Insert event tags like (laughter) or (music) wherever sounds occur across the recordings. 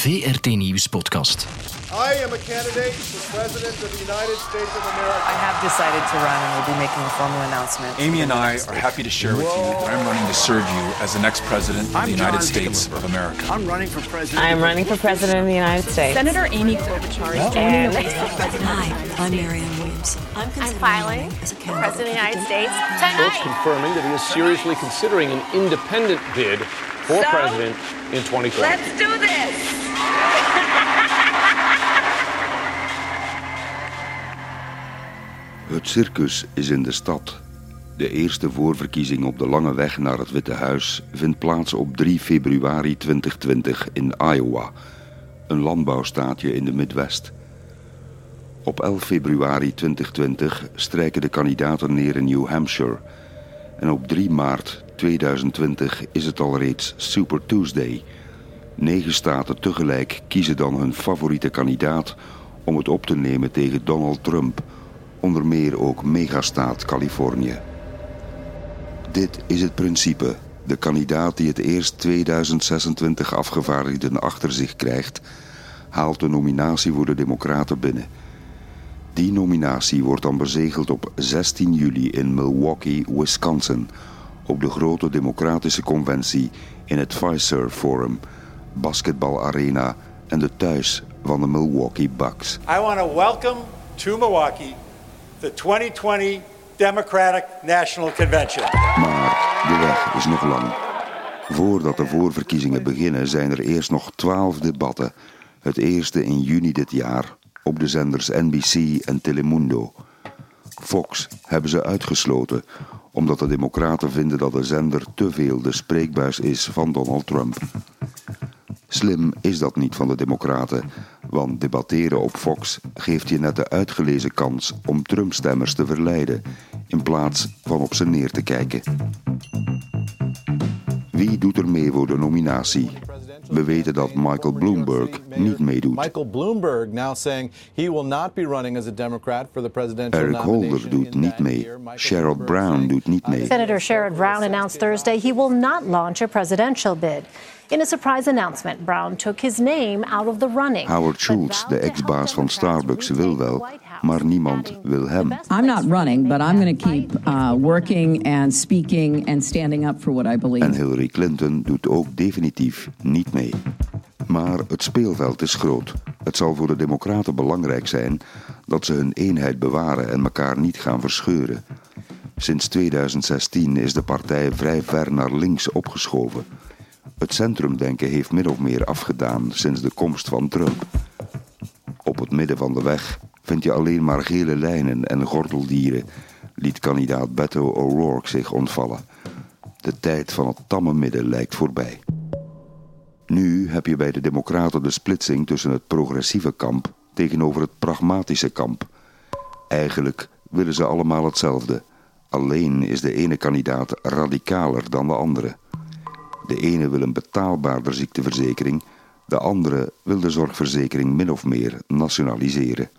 VRT Nieuws podcast. I am a candidate for President of the United States of America. I have decided to run and will be making a formal announcement. Amy and I are happy to share with you that I'm running to serve you as the next President of the United States of America. I'm running for president. I am running for President of the United States. Senator Amy Klobuchar is joining the race for president. Hi, I'm Marianne Williams. I'm, I'm filing as a for President of the United States Both tonight. confirming that he is seriously considering an independent bid for So, president in 2020. Let's do this. Het circus is in de stad. De eerste voorverkiezing op de lange weg naar het Witte Huis vindt plaats op 3 februari 2020 in Iowa, een landbouwstaatje in de Midwest. Op 11 februari 2020 strijken de kandidaten neer in New Hampshire. En op 3 maart 2020 is het al reeds Super Tuesday. Negen staten tegelijk kiezen dan hun favoriete kandidaat om het op te nemen tegen Donald Trump, onder meer ook megastaat Californië. Dit is het principe. De kandidaat die het eerst 2026 afgevaardigden achter zich krijgt, haalt de nominatie voor de Democraten binnen. Die nominatie wordt dan bezegeld op 16 juli in Milwaukee, Wisconsin, op de grote democratische conventie in het Fiserv Forum, basketbalarena en de thuis van de Milwaukee Bucks. I want to welcome to Milwaukee the 2020 Democratic National Convention. Maar de weg is nog lang. Voordat de voorverkiezingen beginnen zijn er eerst nog twaalf debatten. Het eerste in juni dit jaar op de zenders NBC en Telemundo. Fox hebben ze uitgesloten omdat de democraten vinden dat de zender te veel de spreekbuis is van Donald Trump. Slim is dat niet van de democraten, want debatteren op Fox geeft je net de uitgelezen kans om Trump-stemmers te verleiden, in plaats van op ze neer te kijken. Wie doet er mee voor de nominatie? We weten dat Michael Bloomberg niet meedoet. Michael Bloomberg now saying he will not be running as a Democrat for the presidential Eric Holder doet niet mee. Sherrod Brown doet niet mee. Senator Sherrod Brown announced Thursday he will not launch a presidential bid. In a surprise announcement, Brown took his name out of the running. Howard Schultz, de ex-baas van Starbucks, wil wel, maar niemand wil hem. "The best I'm not running, but I'm going to keep uh, working and speaking and standing up for what I believe. En Hillary Clinton doet ook definitief niet mee. Maar het speelveld is groot. Het zal voor de Democraten belangrijk zijn dat ze hun eenheid bewaren en elkaar niet gaan verscheuren. Sinds 2016 is de partij vrij ver naar links opgeschoven. Het centrumdenken heeft min of meer afgedaan sinds de komst van Trump. Op het midden van de weg vind je alleen maar gele lijnen en gordeldieren, liet kandidaat Beto O'Rourke zich ontvallen. De tijd van het tamme midden lijkt voorbij. Nu heb je bij de Democraten de splitsing tussen het progressieve kamp tegenover het pragmatische kamp. Eigenlijk willen ze allemaal hetzelfde. Alleen is de ene kandidaat radicaler dan de andere. De ene wil een betaalbaarder ziekteverzekering, de andere wil de zorgverzekering min of meer nationaliseren.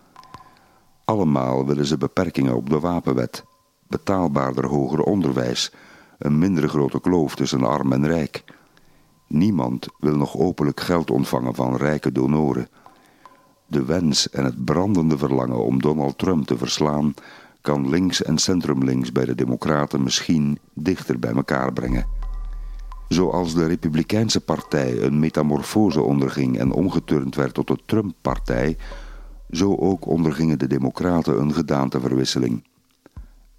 Allemaal willen ze beperkingen op de wapenwet, betaalbaarder hoger onderwijs, een minder grote kloof tussen arm en rijk. Niemand wil nog openlijk geld ontvangen van rijke donoren. De wens en het brandende verlangen om Donald Trump te verslaan kan links en centrumlinks bij de Democraten misschien dichter bij elkaar brengen. Zoals de Republikeinse Partij een metamorfose onderging en omgeturnd werd tot de Trump-partij, zo ook ondergingen de Democraten een gedaanteverwisseling.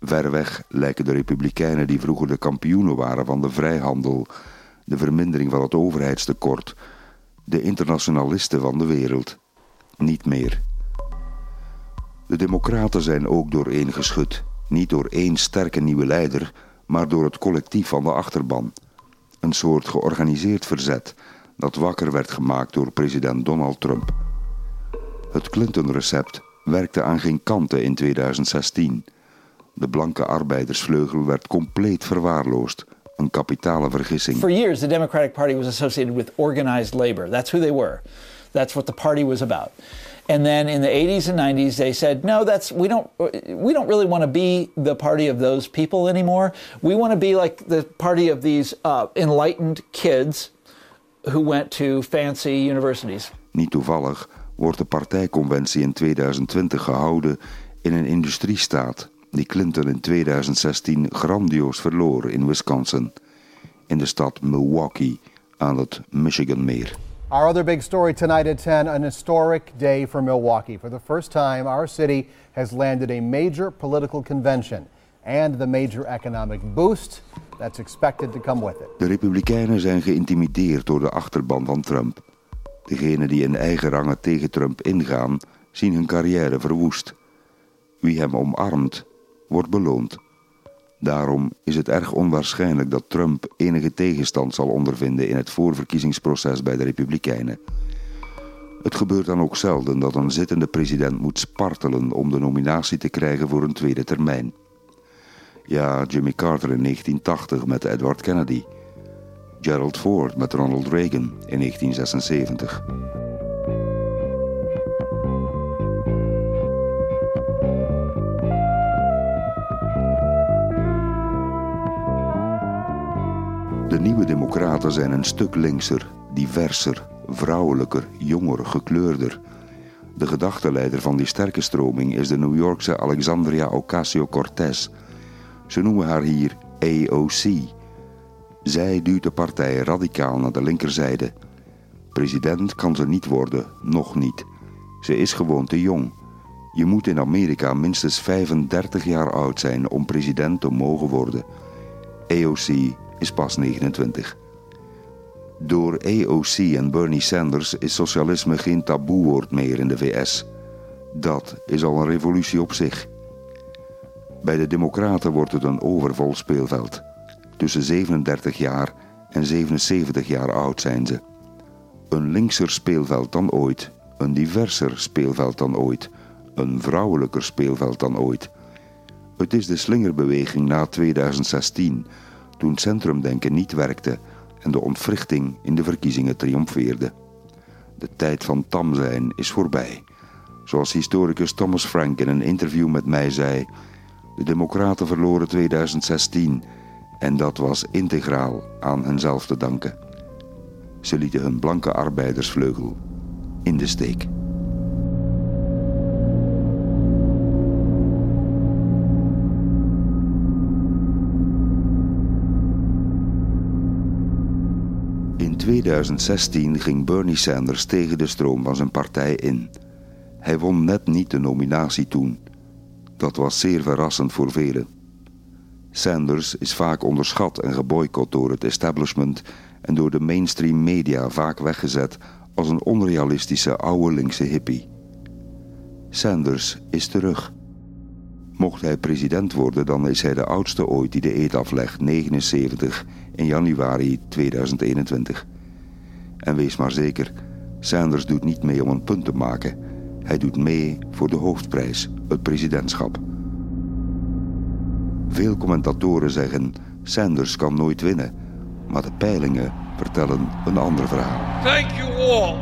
Verreweg lijken de Republikeinen die vroeger de kampioenen waren van de vrijhandel, de vermindering van het overheidstekort, de internationalisten van de wereld, niet meer. De Democraten zijn ook dooreengeschud, niet door één sterke nieuwe leider, maar door het collectief van de achterban. Een soort georganiseerd verzet dat wakker werd gemaakt door president Donald Trump. Het Clinton-recept werkte aan geen kanten in 2016. De blanke arbeidersvleugel werd compleet verwaarloosd. Een kapitale vergissing. For years, the Democratic Party was associated with organized labor. That's who they were. That's what the party was about. And then in the 80s and 90s, they said, no, that's we don't we don't really want to be the party of those people anymore. We want to be like the party of these uh, enlightened kids who went to fancy universities. Niet toevallig wordt de partijconventie in 2020 gehouden in een industriestaat die Clinton in 2016 grandioos verloor in Wisconsin, in de stad Milwaukee aan het Michiganmeer. Our other big story tonight at 10 an historic day for Milwaukee. For the first time, our city has landed a major political convention and the major economic boost that's expected to come with it. De Republikeinen zijn geïntimideerd door de achterban van Trump. Degenen die in eigen rangen tegen Trump ingaan, zien hun carrière verwoest. Wie hem omarmt, wordt beloond. Daarom is het erg onwaarschijnlijk dat Trump enige tegenstand zal ondervinden in het voorverkiezingsproces bij de Republikeinen. Het gebeurt dan ook zelden dat een zittende president moet spartelen om de nominatie te krijgen voor een tweede termijn. Ja, Jimmy Carter in 1980 met Edward Kennedy. Gerald Ford met Ronald Reagan in 1976. De nieuwe democraten zijn een stuk linkser, diverser, vrouwelijker, jonger, gekleurder. De gedachtenleider van die sterke stroming is de New Yorkse Alexandria Ocasio-Cortez. Ze noemen haar hier AOC. Zij duwt de partij radicaal naar de linkerzijde. President kan ze niet worden, nog niet. Ze is gewoon te jong. Je moet in Amerika minstens 35 jaar oud zijn om president te mogen worden. AOC is pas 29. Door AOC en Bernie Sanders is socialisme geen taboewoord meer in de VS. Dat is al een revolutie op zich. Bij de Democraten wordt het een overvol speelveld. Tussen 37 jaar en 77 jaar oud zijn ze. Een linkser speelveld dan ooit, een diverser speelveld dan ooit, een vrouwelijker speelveld dan ooit. Het is de slingerbeweging na 2016, toen centrumdenken niet werkte en de ontwrichting in de verkiezingen triomfeerde. De tijd van tam zijn is voorbij. Zoals historicus Thomas Frank in een interview met mij zei: De Democraten verloren 2016 en dat was integraal aan henzelf te danken. Ze lieten hun blanke arbeidersvleugel in de steek. In 2016 ging Bernie Sanders tegen de stroom van zijn partij in. Hij won net niet de nominatie toen. Dat was zeer verrassend voor velen. Sanders is vaak onderschat en geboycott door het establishment en door de mainstream media vaak weggezet als een onrealistische oude linkse hippie. Sanders is terug. Mocht hij president worden, dan is hij de oudste ooit die de eet aflegt, 79, in januari 2021. En wees maar zeker, Sanders doet niet mee om een punt te maken. Hij doet mee voor de hoofdprijs, het presidentschap. Veel commentatoren zeggen, Sanders kan nooit winnen. Maar de peilingen vertellen een ander verhaal. Thank you all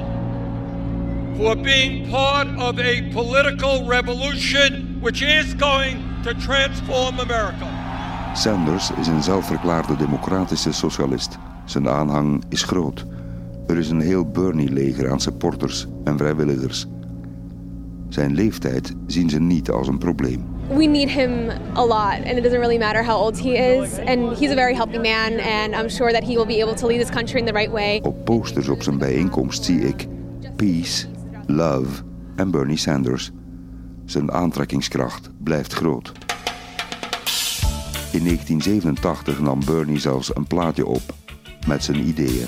for being part of a political revolution which is going to transform America. Sanders is een zelfverklaarde democratische socialist. Zijn aanhang is groot. Er is een heel Bernie-leger aan supporters en vrijwilligers. Zijn leeftijd zien ze niet als een probleem. We need him a lot and it doesn't really matter how old he is and he's a very healthy man and I'm sure that he will be able to lead this country in the right way. Op posters op zijn bijeenkomst zie ik Peace, Love en Bernie Sanders. Zijn aantrekkingskracht blijft groot. In 1987 nam Bernie zelfs een plaatje op met zijn ideeën.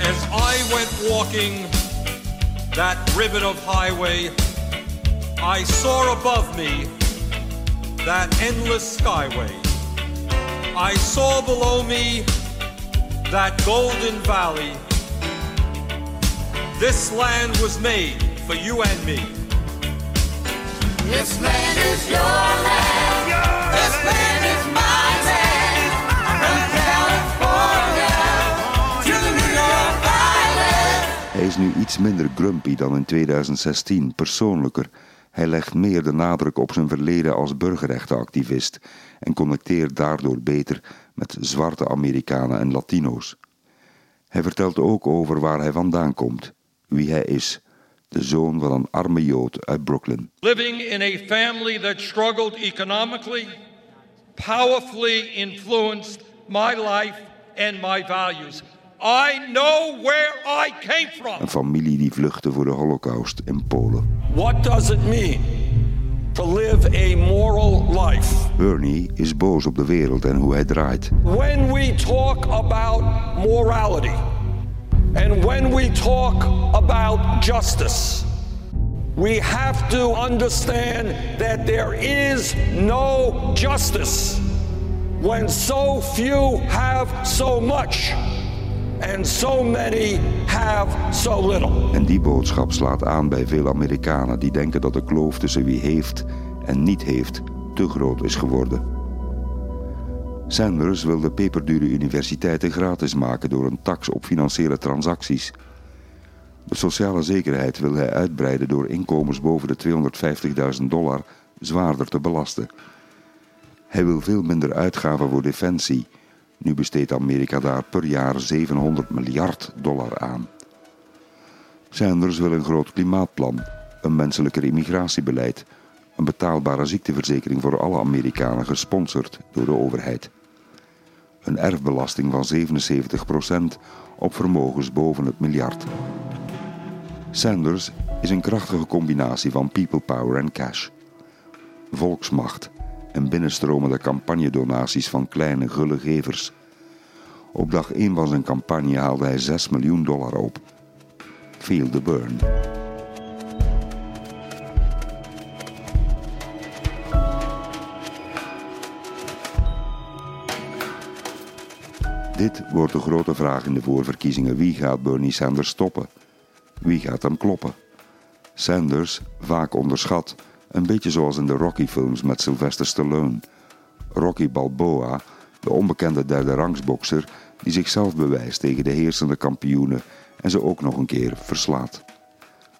As I went walking that ribbon of highway, I saw above me that endless skyway. I saw below me that golden valley. This land was made for you and me. This land is your land. This land is my land. From California to New York Island. Hij is nu iets minder grumpy dan in 2016, persoonlijker. Hij legt meer de nadruk op zijn verleden als burgerrechtenactivist en connecteert daardoor beter met zwarte Amerikanen en Latino's. Hij vertelt ook over waar hij vandaan komt, wie hij is, de zoon van een arme Jood uit Brooklyn. Living in a family that struggled economically, powerfully influenced my life and my values. I know where I came from. Een familie die vluchtte voor de Holocaust in Polen. What does it mean to live a moral life? Bernie is boos op de wereld en hoe hij draait. When we talk about morality and when we talk about justice, we have to understand that there is no justice when so few have so much and so many have so little. En die boodschap slaat aan bij veel Amerikanen die denken dat de kloof tussen wie heeft en niet heeft te groot is geworden. Sanders wil de peperdure universiteiten gratis maken door een tax op financiële transacties. De sociale zekerheid wil hij uitbreiden door inkomens boven de 250.000 dollar zwaarder te belasten. Hij wil veel minder uitgaven voor defensie. Nu besteedt Amerika daar per jaar 700 miljard dollar aan. Sanders wil een groot klimaatplan, een menselijker immigratiebeleid, een betaalbare ziekteverzekering voor alle Amerikanen gesponsord door de overheid. Een erfbelasting van 77% op vermogens boven het miljard. Sanders is een krachtige combinatie van people power en cash. Volksmacht en binnenstromende campagnedonaties van kleine gulle gevers. Op dag 1 van zijn campagne haalde hij 6 miljoen dollar op. Feel the burn. Dit wordt de grote vraag in de voorverkiezingen. Wie gaat Bernie Sanders stoppen? Wie gaat hem kloppen? Sanders, vaak onderschat, een beetje zoals in de Rocky-films met Sylvester Stallone. Rocky Balboa, de onbekende derde rangsbokser die zichzelf bewijst tegen de heersende kampioenen en ze ook nog een keer verslaat.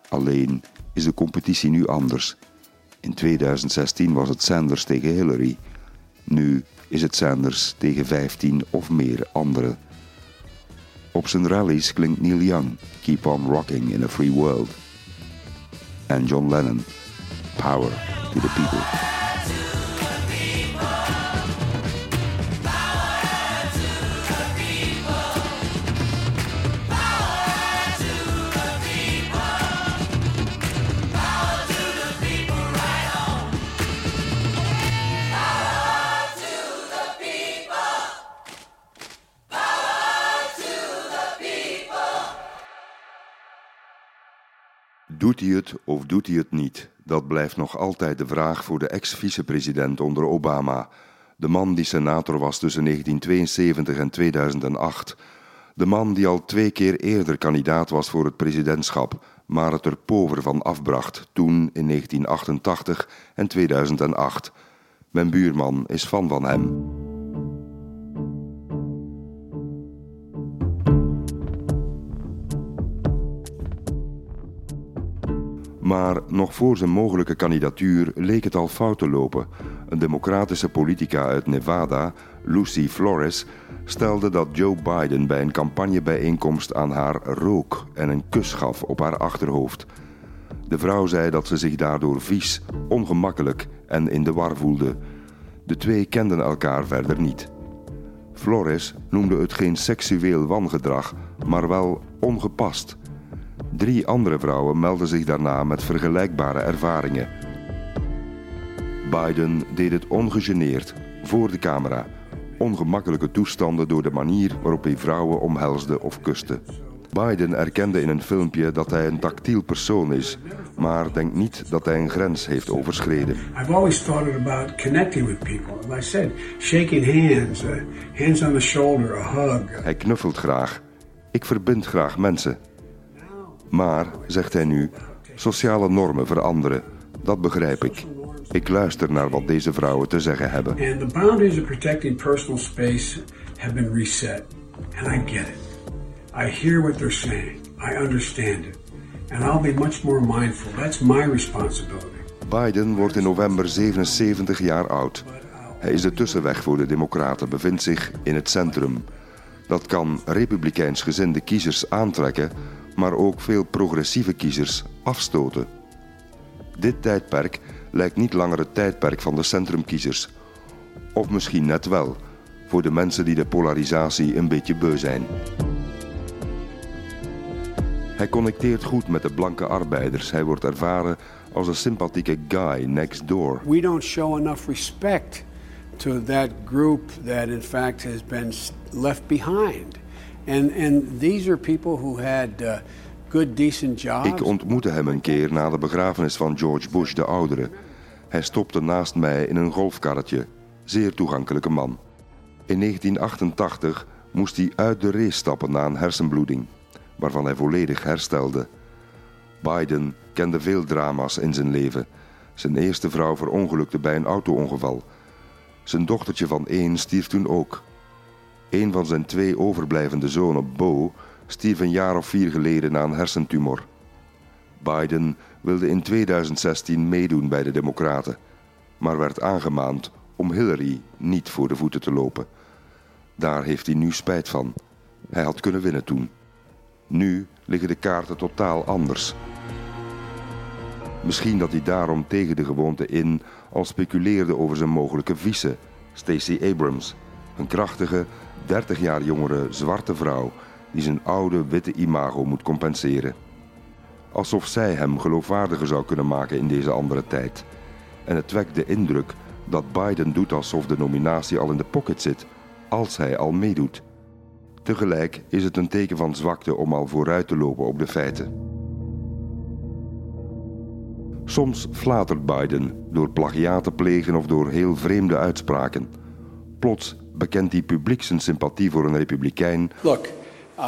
Alleen is de competitie nu anders. In 2016 was het Sanders tegen Hillary. Nu is het Sanders tegen 15 of meer anderen. Op zijn rallies klinkt Neil Young, Keep on Rocking in a Free World. En John Lennon, Power to the People. Doet hij het of doet hij het niet? Dat blijft nog altijd de vraag voor de ex-vicepresident onder Obama. De man die senator was tussen 1972 en 2008. De man die al twee keer eerder kandidaat was voor het presidentschap, maar het er pover van afbracht, toen in 1988 en 2008. Mijn buurman is fan van hem. Maar nog voor zijn mogelijke kandidatuur leek het al fout te lopen. Een democratische politica uit Nevada, Lucy Flores, stelde dat Joe Biden bij een campagnebijeenkomst aan haar rook en een kus gaf op haar achterhoofd. De vrouw zei dat ze zich daardoor vies, ongemakkelijk en in de war voelde. De twee kenden elkaar verder niet. Flores noemde het geen seksueel wangedrag, maar wel ongepast. Drie andere vrouwen melden zich daarna met vergelijkbare ervaringen. Biden deed het ongegeneerd, voor de camera. Ongemakkelijke toestanden door de manier waarop hij vrouwen omhelsde of kuste. Biden erkende in een filmpje dat hij een tactiel persoon is, maar denkt niet dat hij een grens heeft overschreden. I've always thought about connecting with people. As I said, shaking hands, uh, hands on the shoulder, a hug. Hij knuffelt graag. Ik verbind graag mensen. Maar, zegt hij nu, sociale normen veranderen. Dat begrijp ik. Ik luister naar wat deze vrouwen te zeggen hebben. And the boundaries of protecting personal space have been reset. And I get it. I hear what they're saying. I understand it. And I'll be much more mindful. That's my responsibility. Biden wordt in november 77 jaar oud. Hij is de tussenweg voor de Democraten, bevindt zich in het centrum. Dat kan republikeins gezinde kiezers aantrekken, maar ook veel progressieve kiezers afstoten. Dit tijdperk lijkt niet langer het tijdperk van de centrumkiezers. Of misschien net wel, voor de mensen die de polarisatie een beetje beu zijn. Hij connecteert goed met de blanke arbeiders. Hij wordt ervaren als een sympathieke guy next door. We don't show enough respect to that group that, in fact, has been left behind. And, and these people who had uh, good, decent jobs. Ik ontmoette hem een keer na de begrafenis van George Bush de oudere. Hij stopte naast mij in een golfkarretje. Zeer toegankelijke man. In 1988 moest hij uit de race stappen na een hersenbloeding, waarvan hij volledig herstelde. Biden kende veel drama's in zijn leven. Zijn eerste vrouw verongelukte bij een auto-ongeval. Zijn dochtertje van één stierf toen ook. Een van zijn twee overblijvende zonen, Bo, stierf een jaar of vier geleden na een hersentumor. Biden wilde in 2016 meedoen bij de Democraten, maar werd aangemaand om Hillary niet voor de voeten te lopen. Daar heeft hij nu spijt van. Hij had kunnen winnen toen. Nu liggen de kaarten totaal anders. Misschien dat hij daarom tegen de gewoonte in al speculeerde over zijn mogelijke vice, Stacey Abrams, een krachtige, 30 jaar jongere zwarte vrouw die zijn oude witte imago moet compenseren. Alsof zij hem geloofwaardiger zou kunnen maken in deze andere tijd. En het wekt de indruk dat Biden doet alsof de nominatie al in de pocket zit, als hij al meedoet. Tegelijk is het een teken van zwakte om al vooruit te lopen op de feiten. Soms flatert Biden door plagiaat te plegen of door heel vreemde uitspraken. Plots bekent hij publiek zijn sympathie voor een republikein Look, uh,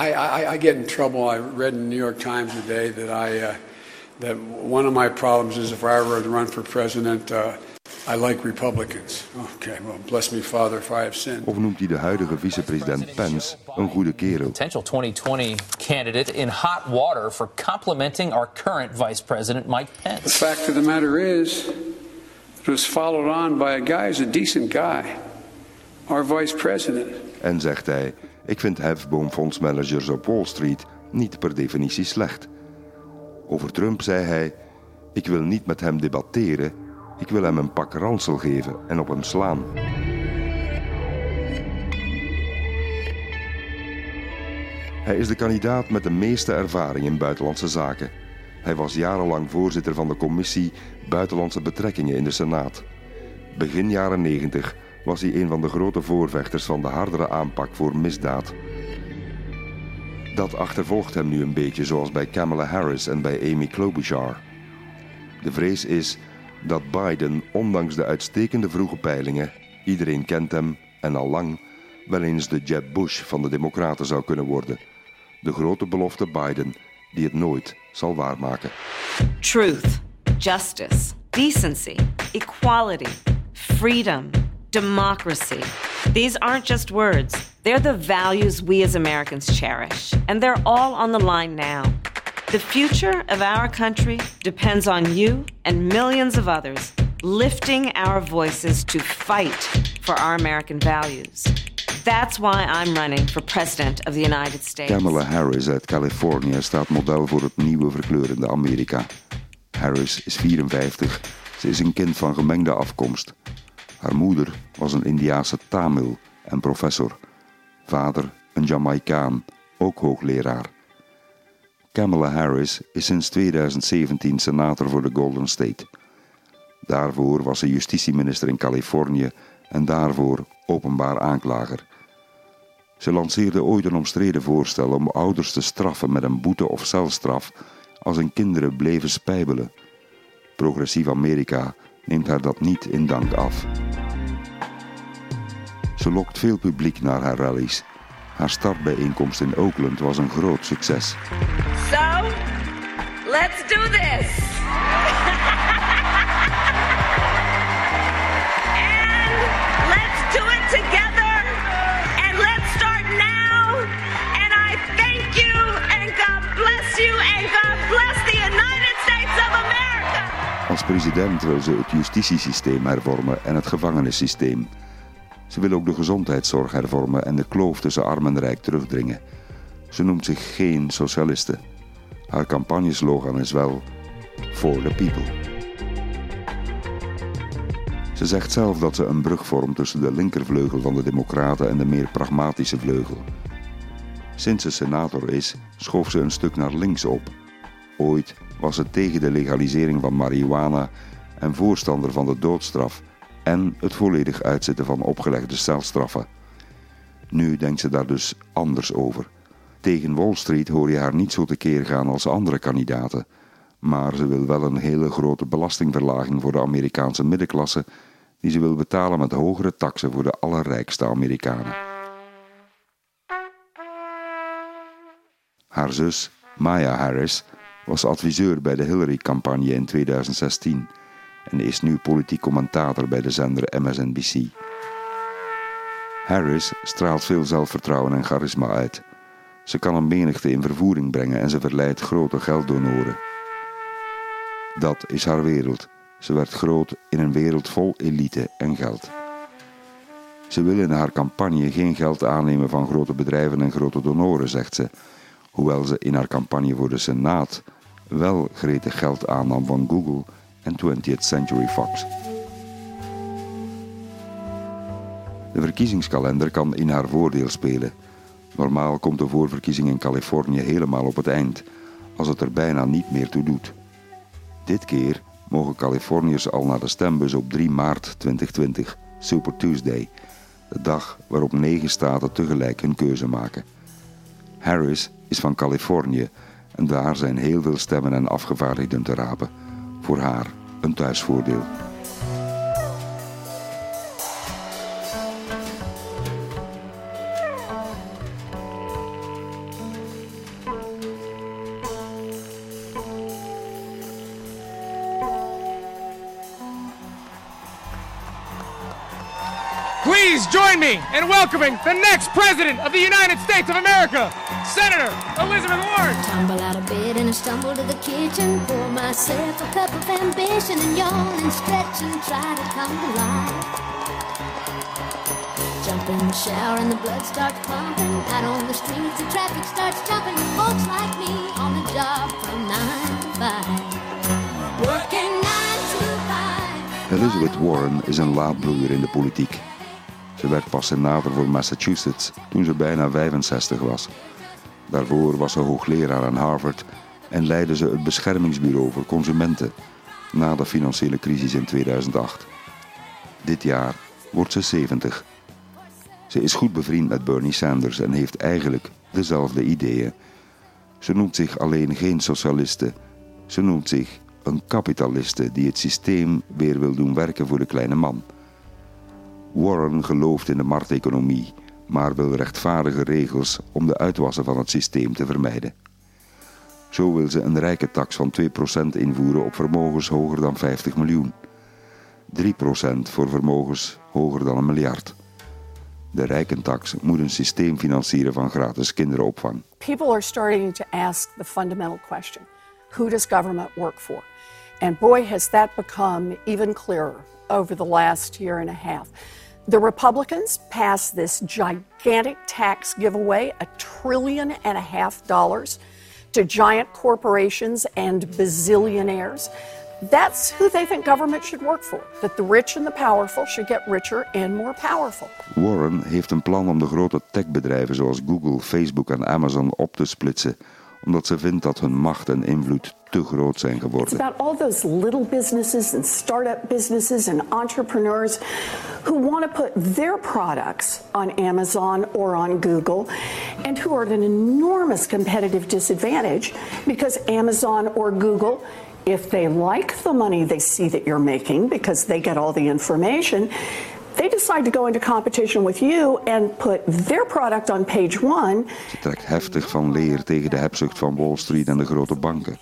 I, I, I get in trouble. I read in the New York Times today that I uh, that one of my problems is if I ever run for president, uh, I like Republicans. Okay, well, bless me, Father, if I have sinned. of noemt hij de huidige vicepresident Pence een goede kerel. Potential 2020 candidate in hot water for complimenting our current Vice President Mike The Pence. fact of the matter is, it was followed on by a guy who's a decent guy, our vice president. En zegt hij: Ik vind hefboomfondsmanagers op Wall Street niet per definitie slecht. Over Trump zei hij: Ik wil niet met hem debatteren, ik wil hem een pak ransel geven en op hem slaan. Hij is de kandidaat met de meeste ervaring in buitenlandse zaken. Hij was jarenlang voorzitter van de commissie Buitenlandse Betrekkingen in de Senaat. Begin jaren 90 was hij een van de grote voorvechters van de hardere aanpak voor misdaad. Dat achtervolgt hem nu een beetje zoals bij Kamala Harris en bij Amy Klobuchar. De vrees is dat Biden, ondanks de uitstekende vroege peilingen, iedereen kent hem en al lang, wel eens de Jeb Bush van de Democraten zou kunnen worden. De grote belofte Biden die het nooit zal waarmaken. Truth, justice, decency, equality, freedom, democracy. These aren't just words, they're the values we as Americans cherish, and they're all on the line now. The future of our country depends on you and millions of others lifting our voices to fight for our American values. That's why I'm running for President of the United States. Kamala Harris uit Californië staat model voor het nieuwe verkleurende Amerika. Harris is 54. Ze is een kind van gemengde afkomst. Haar moeder was een Indiase Tamil en professor. Vader een Jamaicaan, ook hoogleraar. Kamala Harris is sinds 2017 senator voor de Golden State. Daarvoor was ze justitieminister in Californië en daarvoor openbaar aanklager. Ze lanceerde ooit een omstreden voorstel om ouders te straffen met een boete of celstraf als hun kinderen bleven spijbelen. Progressief Amerika neemt haar dat niet in dank af. Ze lokt veel publiek naar haar rallies. Haar startbijeenkomst in Oakland was een groot succes. So, let's do this. (laughs) and let's do it together. Als president wil ze het justitiesysteem hervormen en het gevangenissysteem. Ze wil ook de gezondheidszorg hervormen en de kloof tussen arm en rijk terugdringen. Ze noemt zich geen socialiste. Haar campagneslogan is wel For the People. Ze zegt zelf dat ze een brug vormt tussen de linkervleugel van de Democraten en de meer pragmatische vleugel. Sinds ze senator is, schoof ze een stuk naar links op. Ooit was ze tegen de legalisering van marihuana en voorstander van de doodstraf en het volledig uitzetten van opgelegde celstraffen. Nu denkt ze daar dus anders over. Tegen Wall Street hoor je haar niet zo tekeer gaan als andere kandidaten. Maar ze wil wel een hele grote belastingverlaging voor de Amerikaanse middenklasse, die ze wil betalen met hogere taksen voor de allerrijkste Amerikanen. Haar zus, Maya Harris, was adviseur bij de Hillary-campagne in 2016 en is nu politiek commentator bij de zender MSNBC. Harris straalt veel zelfvertrouwen en charisma uit. Ze kan een menigte in vervoering brengen en ze verleidt grote gelddonoren. Dat is haar wereld. Ze werd groot in een wereld vol elite en geld. Ze wil in haar campagne geen geld aannemen van grote bedrijven en grote donoren, zegt ze, hoewel ze in haar campagne voor de Senaat wel gretig geld aannam van Google en 20th Century Fox. De verkiezingskalender kan in haar voordeel spelen. Normaal komt de voorverkiezing in Californië helemaal op het eind, als het er bijna niet meer toe doet. Dit keer mogen Californiërs al naar de stembus op 3 maart 2020, Super Tuesday, de dag waarop negen staten tegelijk hun keuze maken. Harris is van Californië en daar zijn heel veel stemmen en afgevaardigden te rapen. Voor haar een thuisvoordeel. Please join me in welcoming the next President of the United States of America, Senator Elizabeth Warren. Tumble out of bed and I stumble to the kitchen. Pour myself a cup of ambition and yawn and stretch and try to come to life. Jump in the shower and the blood starts pumping. Out on the streets, the traffic starts jumping. Folks like me on the job from nine to five. Working nine to five. Elizabeth Warren is een laadbloeier in de politiek. Ze werd pas senator voor Massachusetts toen ze bijna 65 was. Daarvoor was ze hoogleraar aan Harvard en leidde ze het beschermingsbureau voor consumenten na de financiële crisis in 2008. Dit jaar wordt ze 70. Ze is goed bevriend met Bernie Sanders en heeft eigenlijk dezelfde ideeën. Ze noemt zich alleen geen socialiste. Ze noemt zich een kapitaliste die het systeem weer wil doen werken voor de kleine man. Warren gelooft in de markteconomie, maar wil rechtvaardige regels om de uitwassen van het systeem te vermijden. Zo wil ze een rijke tax van 2% invoeren op vermogens hoger dan 50 miljoen. 3% voor vermogens hoger dan een miljard. De rijkentax moet een systeem financieren van gratis kinderopvang. People are starting to ask the fundamental question who does government work for? And boy, has that become even clearer over the last year and a half. The Republicans passed this gigantic tax giveaway, a trillion and a half dollars, to giant corporations and bazillionaires. That's who they think government should work for. That the rich and the powerful should get richer and more powerful. Warren heeft een plan om de grote techbedrijven zoals Google, Facebook en Amazon op te splitsen, omdat ze vindt dat hun macht en invloed te groot zijn It's geworden. about all those little businesses and startup businesses and entrepreneurs who want to put their products on Amazon or on Google and who are at an enormous competitive disadvantage because Amazon or Google, if they like the money they see that you're making because they get all the information, they decide to go into competition with you and put their product on page one Ze trekt heftig van leer tegen de hebzucht van Wall Street en de grote banken.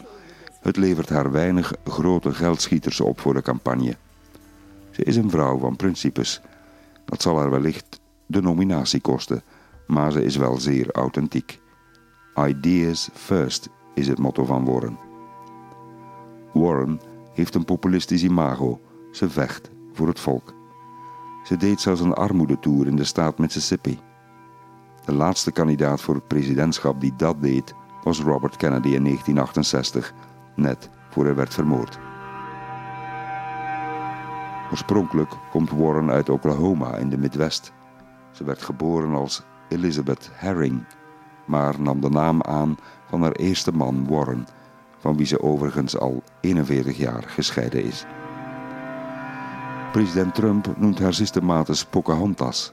Het levert haar weinig grote geldschieters op voor de campagne. Ze is een vrouw van principes. Dat zal haar wellicht de nominatie kosten, maar ze is wel zeer authentiek. Ideas first is het motto van Warren. Warren heeft een populistisch imago. Ze vecht voor het volk. Ze deed zelfs een armoedetour in de staat Mississippi. De laatste kandidaat voor het presidentschap die dat deed was Robert Kennedy in 1968, net voor hij werd vermoord. Oorspronkelijk komt Warren uit Oklahoma in de Midwest. Ze werd geboren als Elizabeth Herring, maar nam de naam aan van haar eerste man Warren, van wie ze overigens al 41 jaar gescheiden is. President Trump noemt haar systematisch Pocahontas,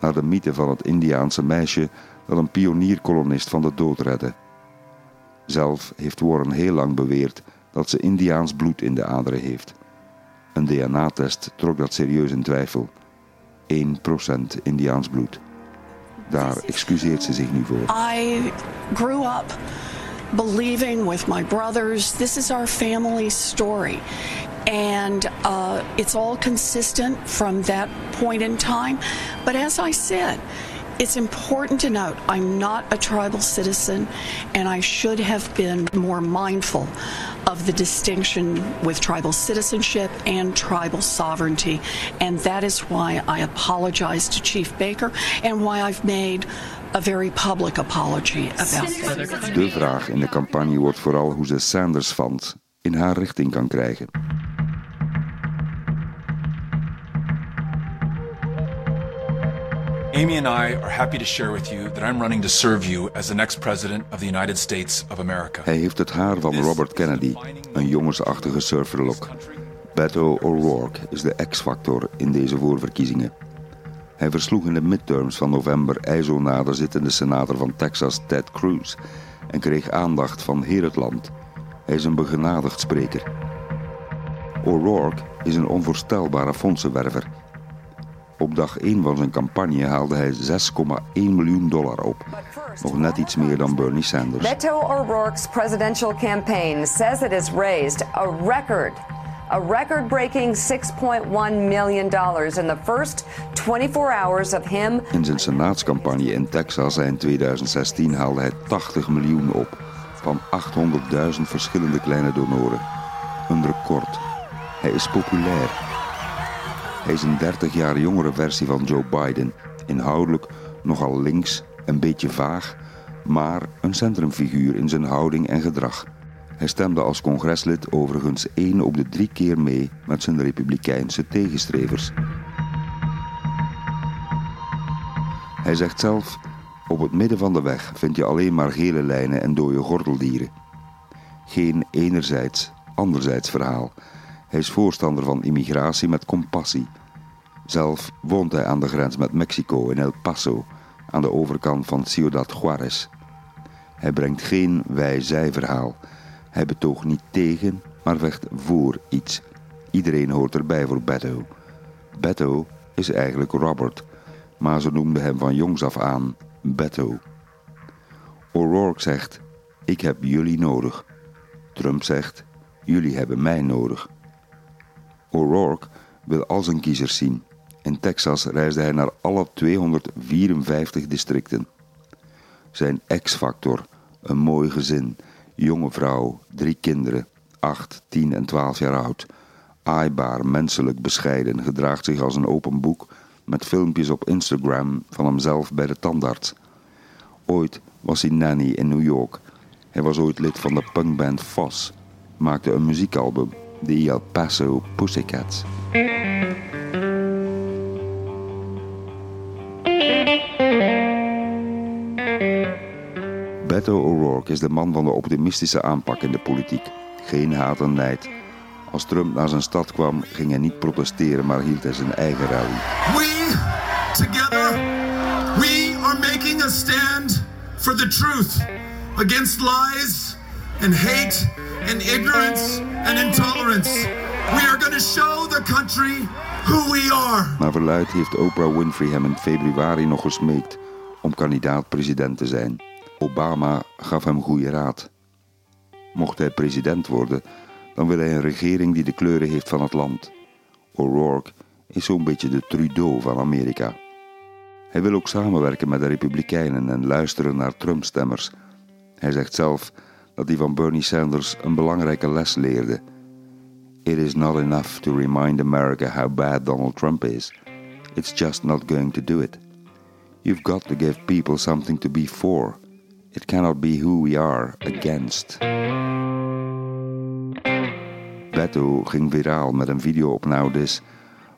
naar de mythe van het Indiaanse meisje dat een pionierkolonist van de dood redde. Zelf heeft Warren heel lang beweerd dat ze Indiaans bloed in de aderen heeft. Een DNA-test trok dat serieus in twijfel. 1% Indiaans bloed. Daar excuseert ze zich nu voor. I grew up believing with my brothers, this is our family story. And uh, it's all consistent from that point in time. But as I said, it's important to note I'm not a tribal citizen, and I should have been more mindful of the distinction with tribal citizenship and tribal sovereignty. And that is why I apologize to Chief Baker and why I've made a very public apology about this. De vraag in de campagne wordt vooral hoe ze Sanders fans in haar richting kan krijgen. Amy and I are happy to share with you that I'm running to serve you as the next president of the United States of America. Hij heeft het haar van Robert Kennedy, een jongensachtige surferlok. Beto O'Rourke is de X-factor in deze voorverkiezingen. Hij versloeg in de midterms van november nader zittende senator van Texas Ted Cruz en kreeg aandacht van heel het land. Hij is een begenadigd spreker. O'Rourke is een onvoorstelbare fondsenwerver. Op dag 1 van zijn campagne haalde hij 6,1 miljoen dollar op. Nog net iets meer dan Bernie Sanders. Beto O'Rourke's presidential campaign says it has raised a record, a record breaking $6.1 million in the first 24 hours of him. In zijn senaatscampagne in Texas in 2016 haalde hij 80 miljoen op van 800.000 verschillende kleine donoren. Een record. Hij is populair. Hij is een 30 jaar jongere versie van Joe Biden. Inhoudelijk nogal links, een beetje vaag, maar een centrumfiguur in zijn houding en gedrag. Hij stemde als congreslid overigens één op de drie keer mee met zijn republikeinse tegenstrevers. Hij zegt zelf: Op het midden van de weg vind je alleen maar gele lijnen en dode gordeldieren. Geen enerzijds, anderzijds verhaal. Hij is voorstander van immigratie met compassie. Zelf woont hij aan de grens met Mexico in El Paso, aan de overkant van Ciudad Juarez. Hij brengt geen wij-zij-verhaal. Hij betoogt niet tegen, maar vecht voor iets. Iedereen hoort erbij voor Beto. Beto is eigenlijk Robert, maar ze noemden hem van jongs af aan Beto. O'Rourke zegt: Ik heb jullie nodig. Trump zegt: Jullie hebben mij nodig. O'Rourke wil al zijn kiezers zien. In Texas reisde hij naar alle 254 districten. Zijn X-factor, een mooi gezin, jonge vrouw, drie kinderen, 8, 10 en 12 jaar oud. Aaibaar, menselijk, bescheiden, gedraagt zich als een open boek met filmpjes op Instagram van hemzelf bij de tandarts. Ooit was hij nanny in New York. Hij was ooit lid van de punkband Foss, maakte een muziekalbum, de El Paso Pussycats. Beto O'Rourke is de man van de optimistische aanpak in de politiek. Geen haat en nijd. Als Trump naar zijn stad kwam, ging hij niet protesteren, maar hield hij zijn eigen rally. We, together, we are making a stand for the truth against lies and hate and ignorance and intolerance. We are going to show the country who we are. Naar verluid heeft Oprah Winfrey hem in februari nog gesmeekt om kandidaat-president te zijn. Obama gaf hem goede raad. Mocht hij president worden, dan wil hij een regering die de kleuren heeft van het land. O'Rourke is zo'n beetje de Trudeau van Amerika. Hij wil ook samenwerken met de Republikeinen en luisteren naar Trump-stemmers. Hij zegt zelf dat hij van Bernie Sanders een belangrijke les leerde. It is not enough to remind America how bad Donald Trump is. it's just not going to do it. You've got to give people something to be for. It cannot be who we are against. Beto ging viraal met een video op Nowdis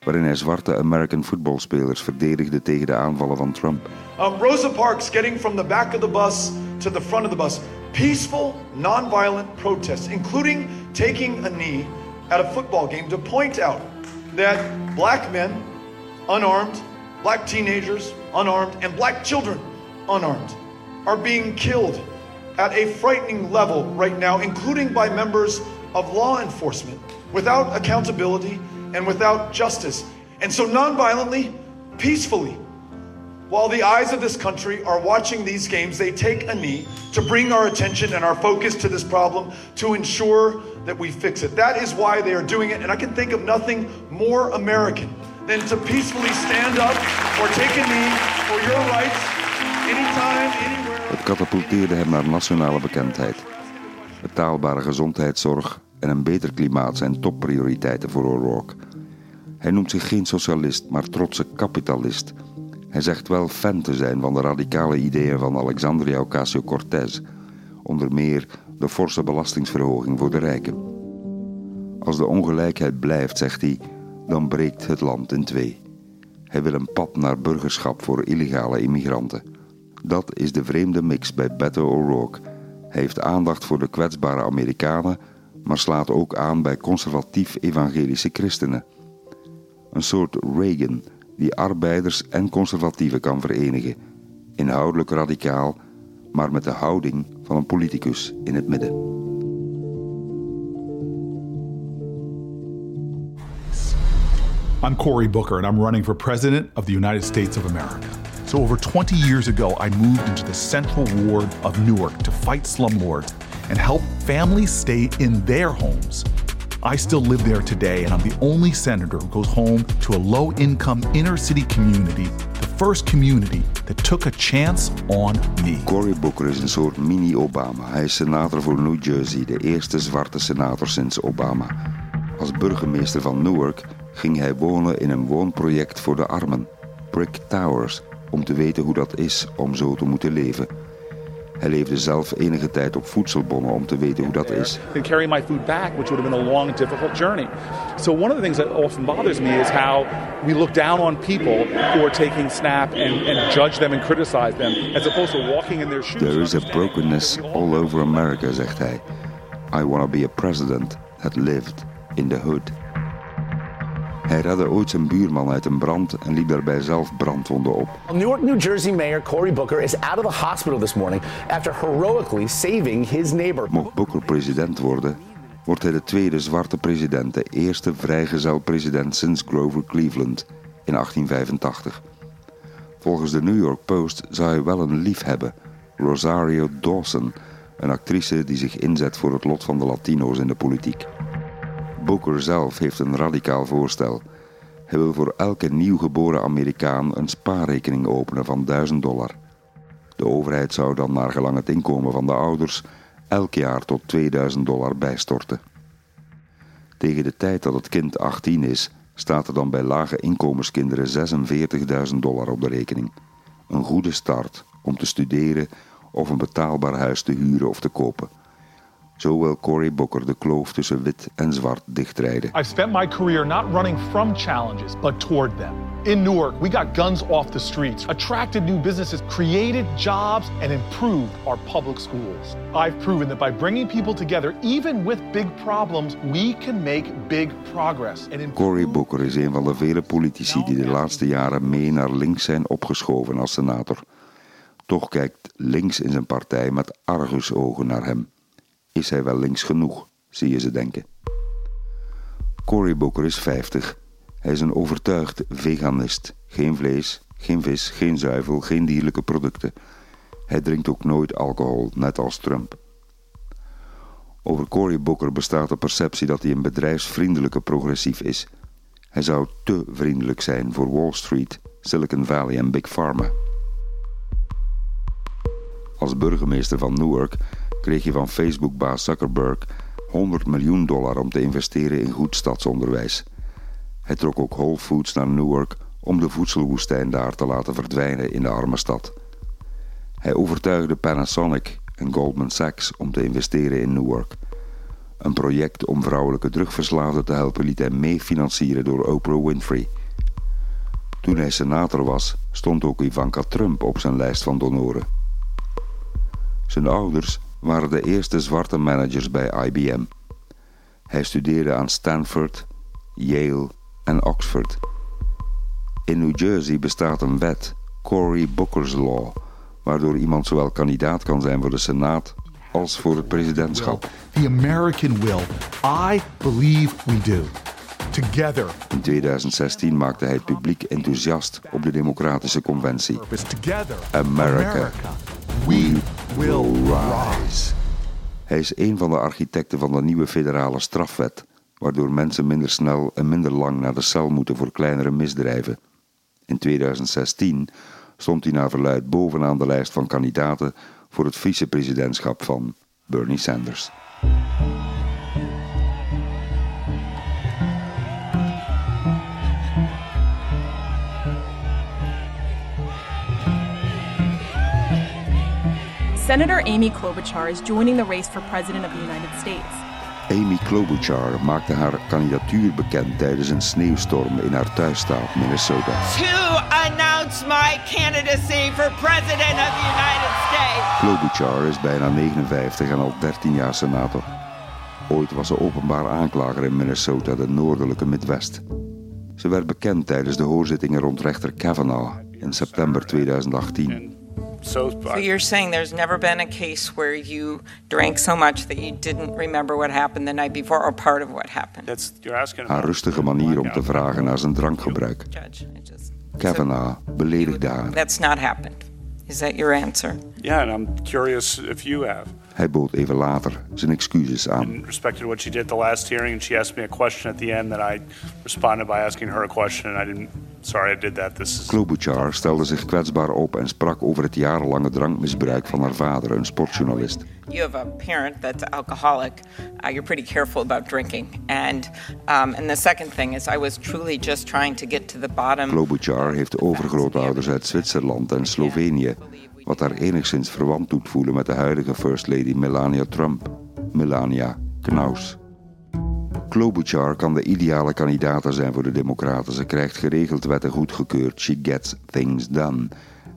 waarin hij zwarte American footballspelers verdedigde tegen de aanvallen van Trump. Um, Rosa Parks getting from the back of the bus to the front of the bus. Peaceful, nonviolent protests, including taking a knee at a football game to point out that black men, unarmed, black teenagers, unarmed, and black children, unarmed, are being killed at a frightening level right now, including by members of law enforcement, without accountability and without justice. And so, nonviolently, peacefully, while the eyes of this country are watching these games, they take a knee to bring our attention and our focus to this problem to ensure that we fix it. That is why they are doing it. And I can think of nothing more American than to peacefully stand up or take a knee for your rights anytime, anywhere. Het katapulteerde hem naar nationale bekendheid. Betaalbare gezondheidszorg en een beter klimaat zijn topprioriteiten voor O'Rourke. Hij noemt zich geen socialist, maar trotse kapitalist. Hij zegt wel fan te zijn van de radicale ideeën van Alexandria Ocasio-Cortez, onder meer de forse belastingsverhoging voor de rijken. Als de ongelijkheid blijft, zegt hij, dan breekt het land in twee. Hij wil een pad naar burgerschap voor illegale immigranten. Dat is de vreemde mix bij Beto O'Rourke. Hij heeft aandacht voor de kwetsbare Amerikanen, maar slaat ook aan bij conservatief evangelische christenen. Een soort Reagan die arbeiders en conservatieven kan verenigen. Inhoudelijk radicaal, maar met de houding van een politicus in het midden. I'm Cory Booker, and I'm running for President of the United States of America. So, over 20 years ago, I moved into the Central Ward of Newark to fight slumlords and help families stay in their homes. I still live there today, and I'm the only senator who goes home to a low income inner city community, the first community that took a chance on me. Cory Booker is een soort mini-Obama. Hij is senator voor New Jersey, de eerste zwarte senator sinds Obama. Als burgemeester van Newark ging hij wonen in een woonproject voor de armen, Brick Towers, om te weten hoe dat is om zo te moeten leven. Hij leefde zelf enige tijd op voedselbonnen om te weten hoe dat is. Carry my food back, which would have been a long, difficult journey. So one of the things that often bothers me is how we look down on people who are taking SNAP and, and judge them and criticize them, as opposed to walking in their shoes. There is a brokenness all over America, zegt hij. I want to be a president that lived in the hood. Hij redde ooit zijn buurman uit een brand en liep daarbij zelf brandwonden op. Newark, New Jersey Mayor Cory Booker is out of the hospital this morning after heroically saving his neighbor. Mocht Booker president worden, wordt hij de tweede zwarte president, de eerste vrijgezel president sinds Grover Cleveland in 1885. Volgens de New York Post zou hij wel een lief hebben, Rosario Dawson, een actrice die zich inzet voor het lot van de Latino's in de politiek. Booker zelf heeft een radicaal voorstel. Hij wil voor elke nieuwgeboren Amerikaan een spaarrekening openen van 1000 dollar. De overheid zou dan naar gelang het inkomen van de ouders elk jaar tot 2000 dollar bijstorten. Tegen de tijd dat het kind 18 is, staat er dan bij lage inkomenskinderen 46.000 dollar op de rekening. Een goede start om te studeren of een betaalbaar huis te huren of te kopen. Zo wil Cory Booker de kloof tussen wit en zwart dichtrijden. I've spent my career not running from challenges, but toward them. In Newark, we got guns off the streets, attracted new businesses, created jobs, and improved our public schools. I've proven that by bringing people together, even with big problems, we can make big progress. And Cory Booker is een van de vele politici die de laatste jaren mee naar links zijn opgeschoven als senator. Toch kijkt links in zijn partij met argusogen naar hem. Is hij wel links genoeg, zie je ze denken. Cory Booker is 50. Hij is een overtuigd veganist. Geen vlees, geen vis, geen zuivel, geen dierlijke producten. Hij drinkt ook nooit alcohol, net als Trump. Over Cory Booker bestaat de perceptie dat hij een bedrijfsvriendelijke progressief is. Hij zou te vriendelijk zijn voor Wall Street, Silicon Valley en Big Pharma. Als burgemeester van Newark kreeg je van Facebook-baas Zuckerberg 100 miljoen dollar om te investeren in goed stadsonderwijs. Hij trok ook Whole Foods naar Newark om de voedselwoestijn daar te laten verdwijnen in de arme stad. Hij overtuigde Panasonic en Goldman Sachs om te investeren in Newark. Een project om vrouwelijke drugverslaafden te helpen liet hij mee financieren door Oprah Winfrey. Toen hij senator was, stond ook Ivanka Trump op zijn lijst van donoren. Zijn ouders waren de eerste zwarte managers bij IBM. Hij studeerde aan Stanford, Yale en Oxford. In New Jersey bestaat een wet, Cory Booker's Law, waardoor iemand zowel kandidaat kan zijn voor de Senaat als voor het presidentschap. The American will. I believe we do. Together. In 2016 maakte hij het publiek enthousiast op de Democratische Conventie. America. We Hij is een van de architecten van de nieuwe federale strafwet, waardoor mensen minder snel en minder lang naar de cel moeten voor kleinere misdrijven. In 2016 stond hij naar verluid bovenaan de lijst van kandidaten voor het vicepresidentschap van Bernie Sanders. Senator Amy Klobuchar is joining the race for President of the United States. Amy Klobuchar maakte haar kandidatuur bekend tijdens een sneeuwstorm in haar thuisstaat Minnesota. To announce my candidacy for President of the United States. Klobuchar is bijna 59 en al 13 jaar senator. Ooit was ze openbaar aanklager in Minnesota, de noordelijke Midwest. Ze werd bekend tijdens de hoorzittingen rond rechter Kavanaugh in september 2018. So, you're saying there's never been a case where you drank so much that you didn't remember what happened the night before or part of what happened? That's you're asking. Haar rustige manier om te vragen naar zijn drankgebruik. Judge, just, Kavanaugh beledigde haar. That's not happened. Is that your answer? Yeah, and I'm curious if you have. Hij bood even later zijn excuses aan. And respected what she did the last hearing, and she asked me a question at the end that I responded by asking her a question, and I didn't. Sorry, I did that. This is. Klobuchar stelde zich kwetsbaar op en sprak over het jarenlange drankmisbruik van haar vader, een sportjournalist. You have a parent that's alcoholic. Uh, you're pretty careful about drinking, and um, and the second thing is, I was truly just trying to get to the bottom. Klobuchar heeft overgrootouders uit Zwitserland en Slovenië, wat haar enigszins verwant doet voelen met de huidige First Lady Melania Trump. Melania Knaus. Klobuchar kan de ideale kandidaat zijn voor de Democraten. Ze krijgt geregeld wetten goedgekeurd. She gets things done.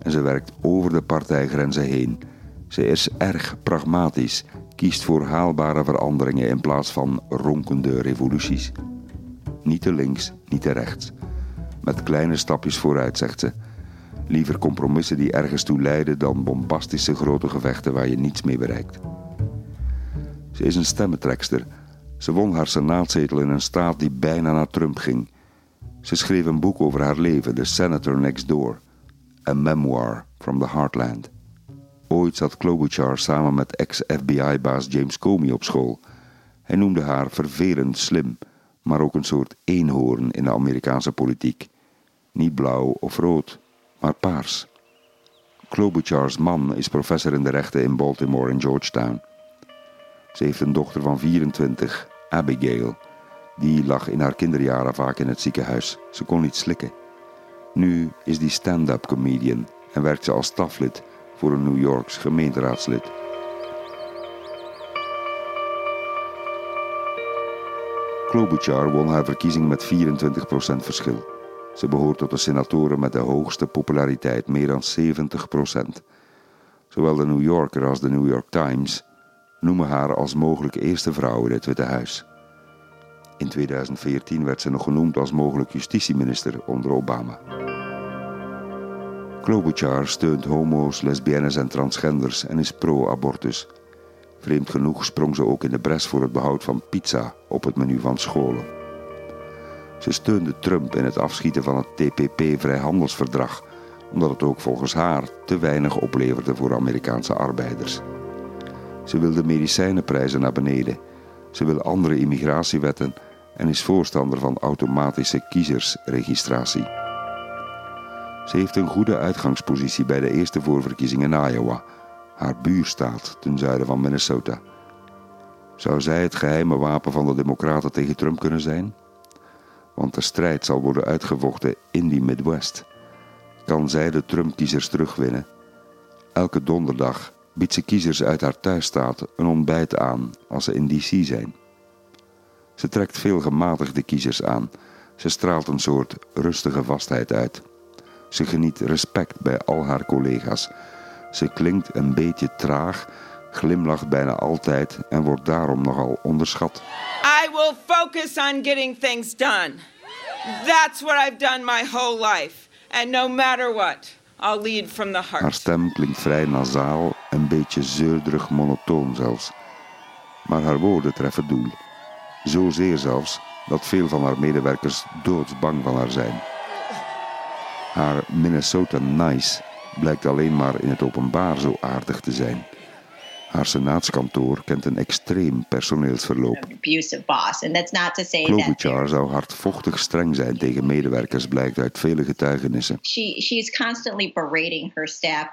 En ze werkt over de partijgrenzen heen. Ze is erg pragmatisch, kiest voor haalbare veranderingen in plaats van ronkende revoluties. Niet te links, niet te rechts. Met kleine stapjes vooruit, zegt ze. Liever compromissen die ergens toe leiden dan bombastische grote gevechten waar je niets mee bereikt. Ze is een stemmentrekster. Ze won haar senaatzetel in een staat die bijna naar Trump ging. Ze schreef een boek over haar leven, The Senator Next Door. A memoir from the heartland. Ooit zat Klobuchar samen met ex-FBI-baas James Comey op school. Hij noemde haar vervelend slim, maar ook een soort eenhoorn in de Amerikaanse politiek. Niet blauw of rood, maar paars. Klobuchar's man is professor in de rechten in Baltimore en Georgetown. Ze heeft een dochter van 24, Abigail. Die lag in haar kinderjaren vaak in het ziekenhuis. Ze kon niet slikken. Nu is die stand-up comedian en werkt ze als staflid voor een New Yorks gemeenteraadslid. Klobuchar won haar verkiezing met 24% verschil. Ze behoort tot de senatoren met de hoogste populariteit, meer dan 70%. Zowel de New Yorker als de New York Times noemen haar als mogelijk eerste vrouw in het Witte Huis. In 2014 werd ze nog genoemd als mogelijk justitieminister onder Obama. Klobuchar steunt homo's, lesbiennes en transgenders en is pro-abortus. Vreemd genoeg sprong ze ook in de bres voor het behoud van pizza op het menu van scholen. Ze steunde Trump in het afschieten van het TPP-vrijhandelsverdrag, omdat het ook volgens haar te weinig opleverde voor Amerikaanse arbeiders. Ze wil de medicijnenprijzen naar beneden. Ze wil andere immigratiewetten en is voorstander van automatische kiezersregistratie. Ze heeft een goede uitgangspositie bij de eerste voorverkiezingen in Iowa, haar buurstaat ten zuiden van Minnesota. Zou zij het geheime wapen van de Democraten tegen Trump kunnen zijn? Want de strijd zal worden uitgevochten in die Midwest. Kan zij de Trump-kiezers terugwinnen? Elke donderdag biedt ze kiezers uit haar thuisstaat een ontbijt aan als ze in DC zijn. Ze trekt veel gematigde kiezers aan. Ze straalt een soort rustige vastheid uit. Ze geniet respect bij al haar collega's. Ze klinkt een beetje traag, glimlacht bijna altijd en wordt daarom nogal onderschat. Will focus on getting things done. That's what I've done my whole life. And no matter what, I'll lead from the Haar heart. stem klinkt vrij nasaal, een beetje zeurderig monotoon zelfs. Maar haar woorden treffen doel. Zozeer zelfs dat veel van haar medewerkers doodsbang van haar zijn. Haar Minnesota Nice blijkt alleen maar in het openbaar zo aardig te zijn. Haar senaatskantoor kent een extreem personeelsverloop. Klobuchar zou hardvochtig streng zijn tegen medewerkers, blijkt uit vele getuigenissen. she she's constantly berating her staff.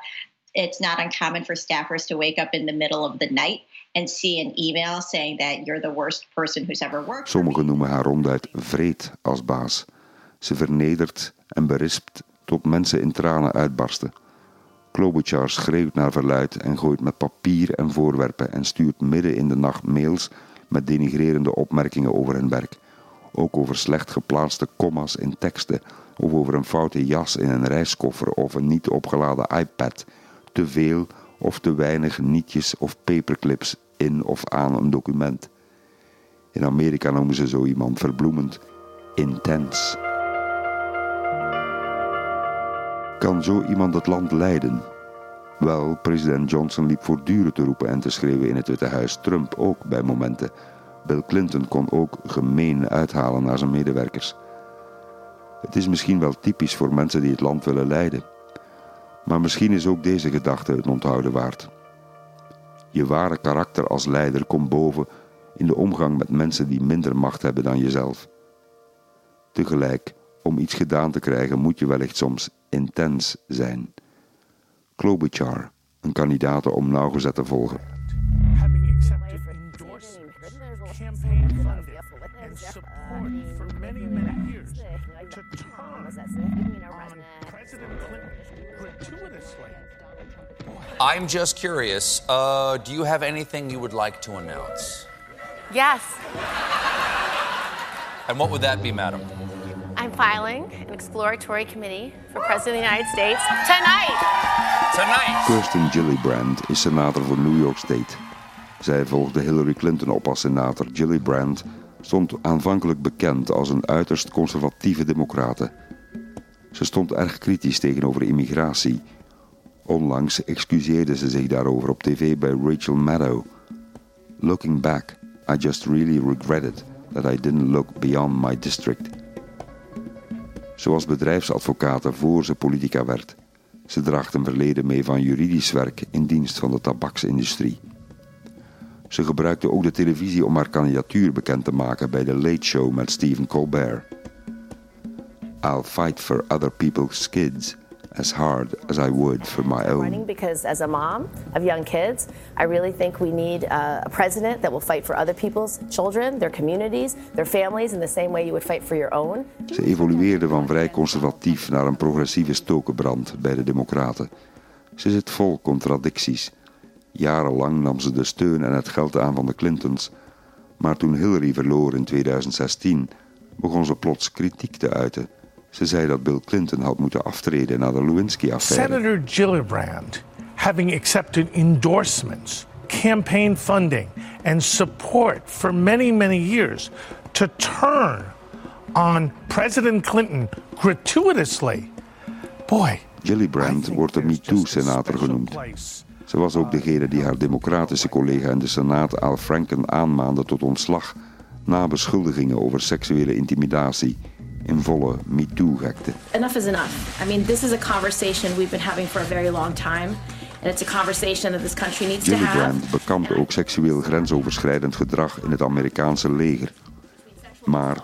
It's not uncommon for staffers to wake up in the middle of the night and see an email saying that you're the worst person who's ever worked. Sommigen noemen haar ronduit vreed als baas. Ze vernedert en berispt tot mensen in tranen uitbarsten. Klobuchar schreeuwt naar verluid en gooit met papier en voorwerpen en stuurt midden in de nacht mails met denigrerende opmerkingen over hun werk. Ook over slecht geplaatste commas in teksten of over een foute jas in een reiskoffer of een niet opgeladen iPad. Te veel of te weinig nietjes of paperclips in of aan een document. In Amerika noemen ze zo iemand verbloemend intens. Kan zo iemand het land leiden? Wel, president Johnson liep voortdurend te roepen en te schreeuwen in het Witte Huis. Trump ook bij momenten. Bill Clinton kon ook gemeen uithalen naar zijn medewerkers. Het is misschien wel typisch voor mensen die het land willen leiden. Maar misschien is ook deze gedachte het onthouden waard. Je ware karakter als leider komt boven in de omgang met mensen die minder macht hebben dan jezelf. Tegelijk, om iets gedaan te krijgen moet je wellicht soms intens zijn. Klobuchar, een kandidaat om nauwgezet te volgen. I'm just curious. Uh, do you have anything you would like to announce? Yes, And what would that be, madam? I'm filing an exploratory committee for President of the United States tonight. Tonight. Kirsten Gillibrand is senator voor New York State. Zij volgde Hillary Clinton op als senator. Gillibrand stond aanvankelijk bekend als een uiterst conservatieve democrate. Ze stond erg kritisch tegenover immigratie. Onlangs excuseerde ze zich daarover op tv bij Rachel Maddow. Looking back, I just really regretted that I didn't look beyond my district. Ze was bedrijfsadvocate voor ze politica werd. Ze draagt een verleden mee van juridisch werk in dienst van de tabaksindustrie. Ze gebruikte ook de televisie om haar kandidatuur bekend te maken bij de Late Show met Stephen Colbert. I'll fight for other people's kids as hard as I would for my own. Running because as a mom of young kids, I really think we need uh, a president that will fight for other people's children, their communities, their families in the same way you would fight for your own. Ze evolueerde van vrij conservatief naar een progressieve stokenbrand bij de Democraten. Ze zit vol contradicties. Jarenlang nam ze de steun en het geld aan van de Clintons. Maar toen Hillary verloor in 2016, begon ze plots kritiek te uiten. Ze zei dat Bill Clinton had moeten aftreden na de Lewinsky-affaire. Senator Gillibrand, having accepted endorsements, campaign funding, and support for many, many years, to turn on President Clinton gratuitously. Boy, Gillibrand wordt de MeToo-senator genoemd. Ze was ook degene die haar democratische collega in de Senaat Al Franken aanmaande tot ontslag na beschuldigingen over seksuele intimidatie in volle MeToo-gekte. enough is enough. I mean, this is a conversation we've been having for a very long time, and it's a conversation that this country needs to have. Gillibrand bekampte ook seksueel grensoverschrijdend gedrag in het Amerikaanse leger. Maar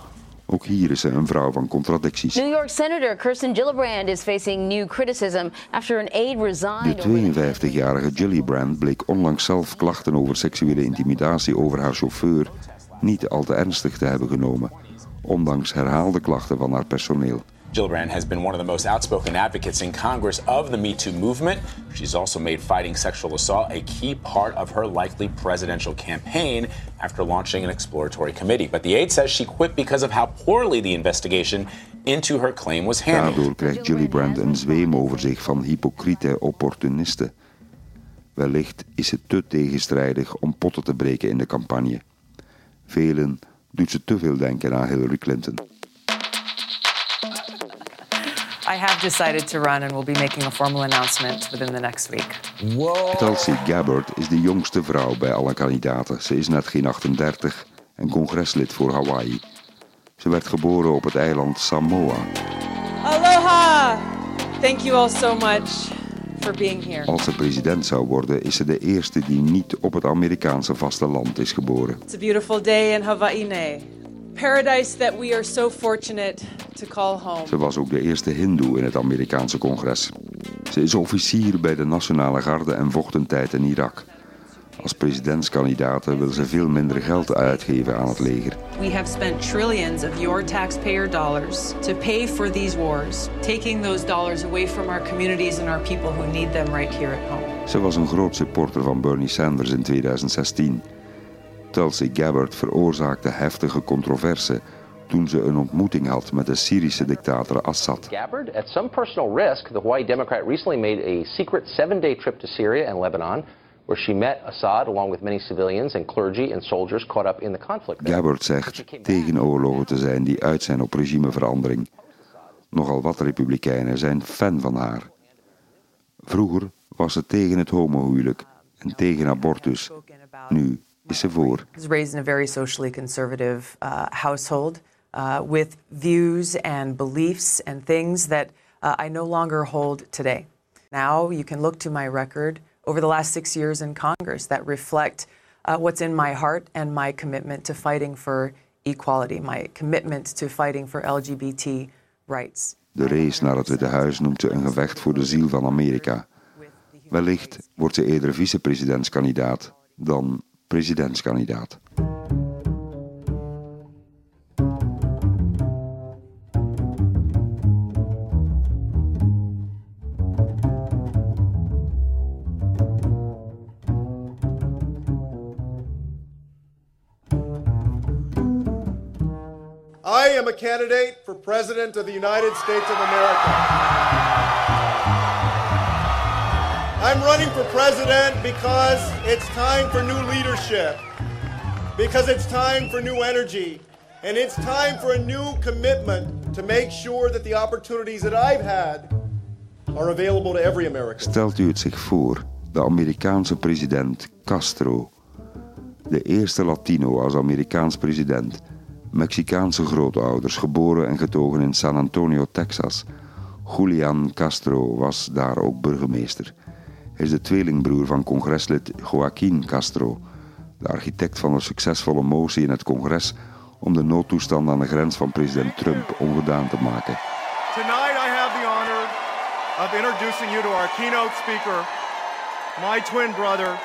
ook hier is ze een vrouw van contradicties. New York Senator Kirsten Gillibrand is facing new criticism after an aide De resigned. over 52-jarige Gillibrand bleek onlangs zelf klachten over seksuele intimidatie over haar chauffeur niet al te ernstig te hebben genomen. Ondanks herhaalde klachten van haar personeel. Gillibrand has been one of the most outspoken advocates in Congress of the Me Too movement. She's also made fighting sexual assault a key part of her likely presidential campaign after launching an exploratory committee. But the aide says she quit because of how poorly the investigation into her claim was handled. Daardoor krijgt Gillibrand een zweem over zich van hypocriete opportunisten. Wellicht is ze te tegenstrijdig om potten te breken in de campagne. Velen doet ze te veel denken aan Hillary Clinton. I have decided to run and will be making a formal announcement within the next week. Tulsi Gabbard is de jongste vrouw bij alle kandidaten. Ze is net geen 38 en congreslid voor Hawaii. Ze werd geboren op het eiland Samoa. Aloha! Thank you all so much for being here. Als ze president zou worden, is ze de eerste die niet op het Amerikaanse vasteland is geboren. It's a beautiful day in Hawaii. Paradise that we are so fortunate to call home. Ze was ook de eerste hindoe in het Amerikaanse congres. Ze is officier bij de Nationale Garde en vocht een tijd in Irak. Als presidentskandidaat wil ze veel minder geld uitgeven aan het leger. We have spent trillions of your taxpayer dollars to pay for these wars, taking those dollars away from our communities and our people who need them right here at home. Ze was een groot supporter van Bernie Sanders in 2016. Tulsi Gabbard veroorzaakte heftige controverse toen ze een ontmoeting had met de Syrische dictator Assad. Gabbard, at some personal risk, the Hawaii Democrat recently made a secret seven-day trip to Syria and Lebanon, where she met Assad along with many civilians and clergy and soldiers caught up in the conflict. there. Gabbard zegt tegen oorlogen te zijn die uit zijn op regimeverandering. Nogal wat republikeinen zijn fan van haar. Vroeger was ze tegen het homohuwelijk en tegen abortus. Nu is ze voor. was raised in a very socially conservative uh, household uh, with views and beliefs and things that uh, I no longer hold today. Now you can look to my record over the last six years in Congress that reflect uh, what's in my heart and my commitment to fighting for equality, my commitment to fighting for LGBT rights. De race naar het Witte Huis noemt een gevecht voor de ziel van Amerika. Wellicht wordt ze eerder vicepresidentskandidaat dan presidentskandidaat. Am a candidate for President of the United States of America. I'm running for president because it's time for new leadership, because it's time for new energy, and it's time for a new commitment to make sure that the opportunities that I've had are available to every American. Stelt u het zich voor, de Amerikaanse president Castro. De eerste Latino als Amerikaans president. Mexicaanse grootouders, geboren en getogen in San Antonio, Texas. Julian Castro was daar ook burgemeester. Hij is de tweelingbroer van congreslid Joaquín Castro, de architect van de succesvolle motie in het congres om de noodtoestand aan de grens van president Trump ongedaan te maken. Tonight, I have the honor of introducing you to our keynote speaker, my twin brother,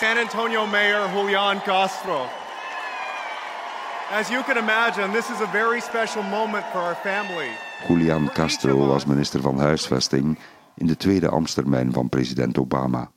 San Antonio Mayor Julian Castro. As you can imagine, this is a very special moment for our family. Julian Castro was minister van Huisvesting in de tweede ambtstermijn van president Obama.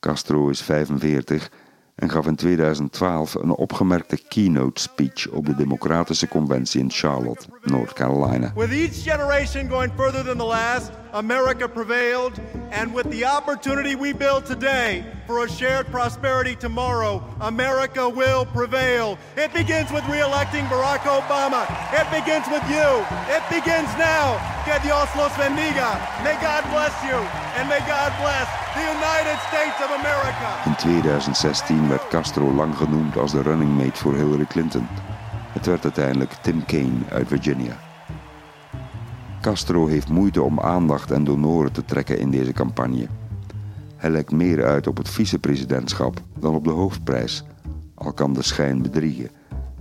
Castro is 45 en gaf in 2012 een opgemerkte keynote speech op de Democratische Conventie in Charlotte, North Carolina. With each generation going further than the last, America prevailed, and with the opportunity we build today for a shared prosperity tomorrow, America will prevail. It begins with re-electing Barack Obama. It begins with you. It begins now. Que Dios los bendiga. May God bless you, and may God bless the United States of America. In 2016 werd Castro lang genoemd als de running mate voor Hillary Clinton. Het werd uiteindelijk Tim Kaine uit Virginia. Castro heeft moeite om aandacht en donoren te trekken in deze campagne. Hij lijkt meer uit op het vicepresidentschap dan op de hoofdprijs, al kan de schijn bedriegen.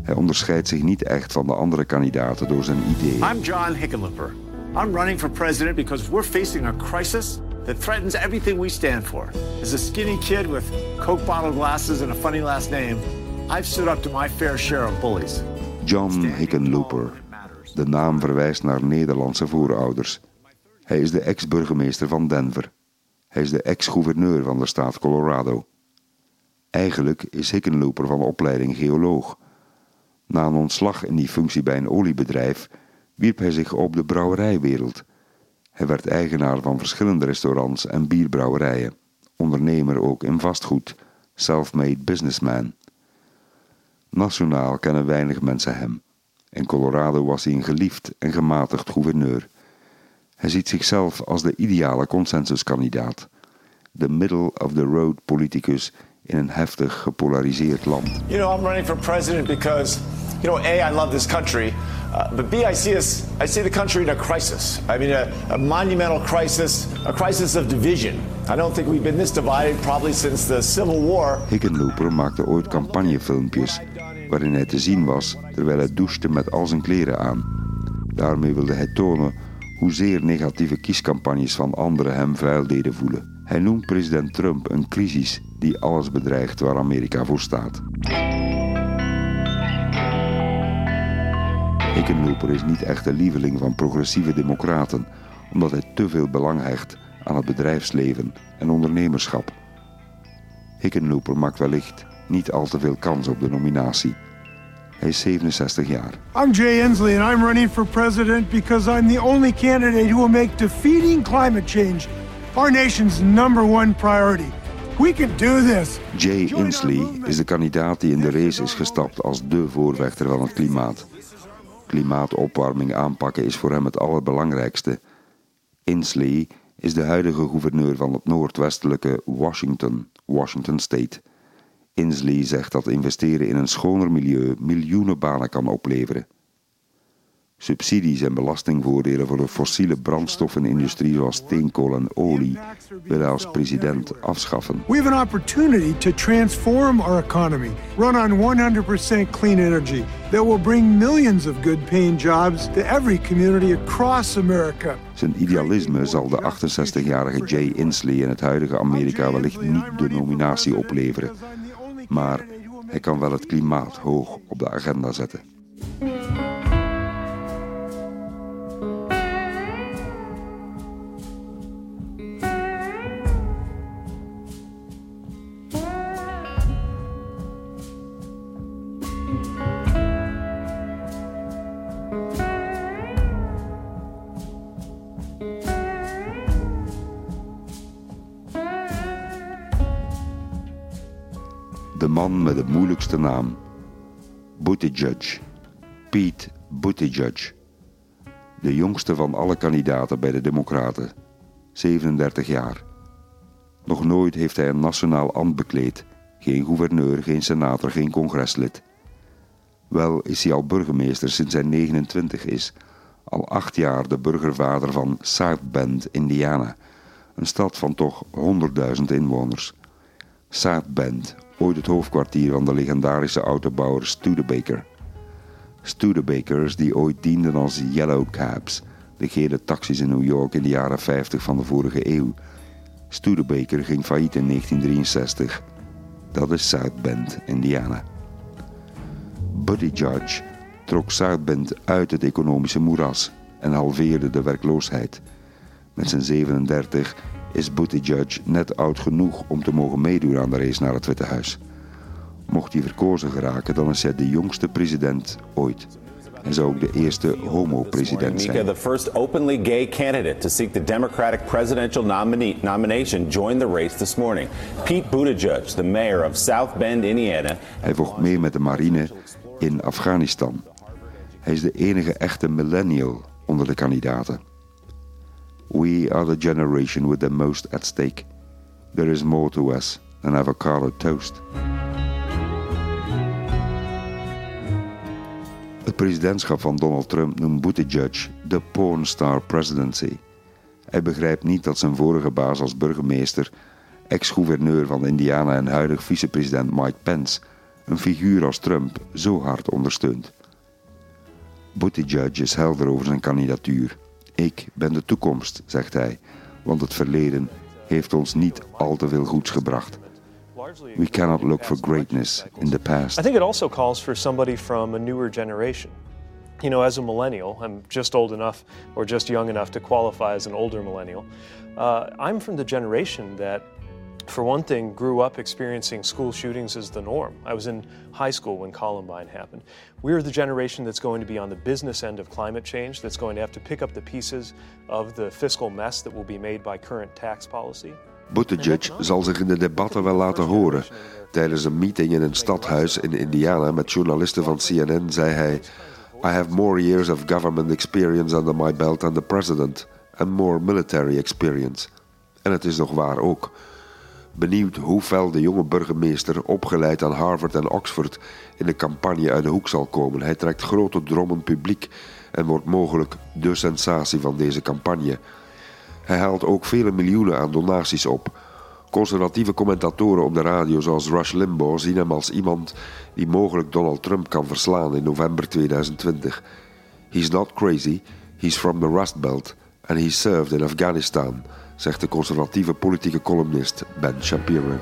Hij onderscheidt zich niet echt van de andere kandidaten door zijn ideeën. I'm John Hickenlooper. I'm running for president because we're facing a crisis that threatens everything we stand for. As a skinny kid with Coke bottle glasses and a funny last name, I've stood up to my fair share of bullies. John Hickenlooper. De naam verwijst naar Nederlandse voorouders. Hij is de ex-burgemeester van Denver. Hij is de ex-gouverneur van de staat Colorado. Eigenlijk is Hickenlooper van opleiding geoloog. Na een ontslag in die functie bij een oliebedrijf wierp hij zich op de brouwerijwereld. Hij werd eigenaar van verschillende restaurants en bierbrouwerijen, ondernemer ook in vastgoed, self-made businessman. Nationaal kennen weinig mensen hem. In Colorado was hij een geliefd en gematigd gouverneur. Hij ziet zichzelf als de ideale consensuskandidaat, de middle-of-the-road politicus in een heftig gepolariseerd land. You know, I'm running for president because, you know, A, I love this country. Uh, but B, I see, us, I see the country in a crisis. I mean, a, a monumental crisis, a crisis of division. I don't think we've been this divided probably since the Civil War. Hickenlooper maakte ooit campagnefilmpjes waarin hij te zien was terwijl hij douchte met al zijn kleren aan. Daarmee wilde hij tonen hoezeer negatieve kiescampagnes van anderen hem vuil deden voelen. Hij noemt president Trump een crisis die alles bedreigt waar Amerika voor staat. Hickenlooper is niet echt de lieveling van progressieve democraten, omdat hij te veel belang hecht aan het bedrijfsleven en ondernemerschap. Hickenlooper maakt wellicht niet al te veel kans op de nominatie. Hij is 67 jaar. I'm Jay Inslee and I'm running for president because I'm the only candidate who will make defeating climate change our nation's number one priority. We can do this. Jay Inslee is de kandidaat die in de race is gestapt als de voorvechter van het klimaat. Klimaatopwarming aanpakken is voor hem het allerbelangrijkste. Inslee is de huidige gouverneur van het noordwestelijke Washington, Washington State. Inslee zegt dat investeren in een schoner milieu miljoenen banen kan opleveren. Subsidies en belastingvoordelen voor de fossiele brandstoffenindustrie zoals steenkool en olie wil hij als president afschaffen. We have an opportunity to transform our economy, run on 100% clean energy that will bring millions of good paying jobs to every community across America. Zijn idealisme zal de 68-jarige Jay Inslee in het huidige Amerika wellicht niet de nominatie opleveren. Maar hij kan wel het klimaat hoog op de agenda zetten. De moeilijkste naam. Buttigieg. Pete Buttigieg. De jongste van alle kandidaten bij de Democraten. 37 jaar. Nog nooit heeft hij een nationaal ambt bekleed. Geen gouverneur, geen senator, geen congreslid. Wel is hij al burgemeester sinds hij 29 is. Al acht jaar de burgervader van South Bend, Indiana. Een stad van toch 100.000 inwoners. South Bend, ooit het hoofdkwartier van de legendarische autobouwer Studebaker. Studebakers die ooit dienden als Yellow Cabs, de gele taxis in New York in de jaren 50 van de vorige eeuw. Studebaker ging failliet in 1963. Dat is South Bend, Indiana. Buttigieg trok South Bend uit het economische moeras en halveerde de werkloosheid. Met zijn 37 is Buttigieg net oud genoeg om te mogen meedoen aan de race naar het Witte Huis. Mocht hij verkozen geraken, dan is hij de jongste president ooit. En zou ook de eerste homo-president zijn. The first openly gay candidate to seek the Democratic presidential nomination, joined the race this morning. Pete Buttigieg, the mayor of South Bend, Indiana. Hij vocht mee met de marine in Afghanistan. Hij is de enige echte millennial onder de kandidaten. We are the generation with the most at stake. There is more to us than avocado toast. Het presidentschap van Donald Trump noemt Buttigieg de pornstar presidency. Hij begrijpt niet dat zijn vorige baas als burgemeester, ex-gouverneur van Indiana en huidig vicepresident Mike Pence, een figuur als Trump zo hard ondersteunt. Buttigieg is helder over zijn kandidatuur. Ik ben de toekomst, zegt hij, want het verleden heeft ons niet al te veel goeds gebracht. We cannot look for greatness in the past. I think it also calls for somebody from a newer generation. You know, as a millennial, I'm just old enough or just young enough to qualify as an older millennial. Uh, I'm from the generation that for one thing, grew up experiencing school shootings as the norm. I was in high school when Columbine happened. We're the generation that's going to be on the business end of climate change, that's going to have to pick up the pieces of the fiscal mess that will be made by current tax policy. Buttigieg zal zich in de debatten wel laten horen. Tijdens een meeting in een stadhuis in Indiana met journalisten van CNN zei hij: I have more years of government experience under my belt than the president, and more military experience. En het is nog waar ook. Benieuwd hoe fel de jonge burgemeester, opgeleid aan Harvard en Oxford, in de campagne uit de hoek zal komen. Hij trekt grote drommen publiek en wordt mogelijk de sensatie van deze campagne. Hij haalt ook vele miljoenen aan donaties op. Conservatieve commentatoren op de radio zoals Rush Limbaugh zien hem als iemand die mogelijk Donald Trump kan verslaan in november 2020. He's not crazy, he's from the Rust Belt and he served in Afghanistan zegt de conservatieve politieke columnist Ben Shapiro.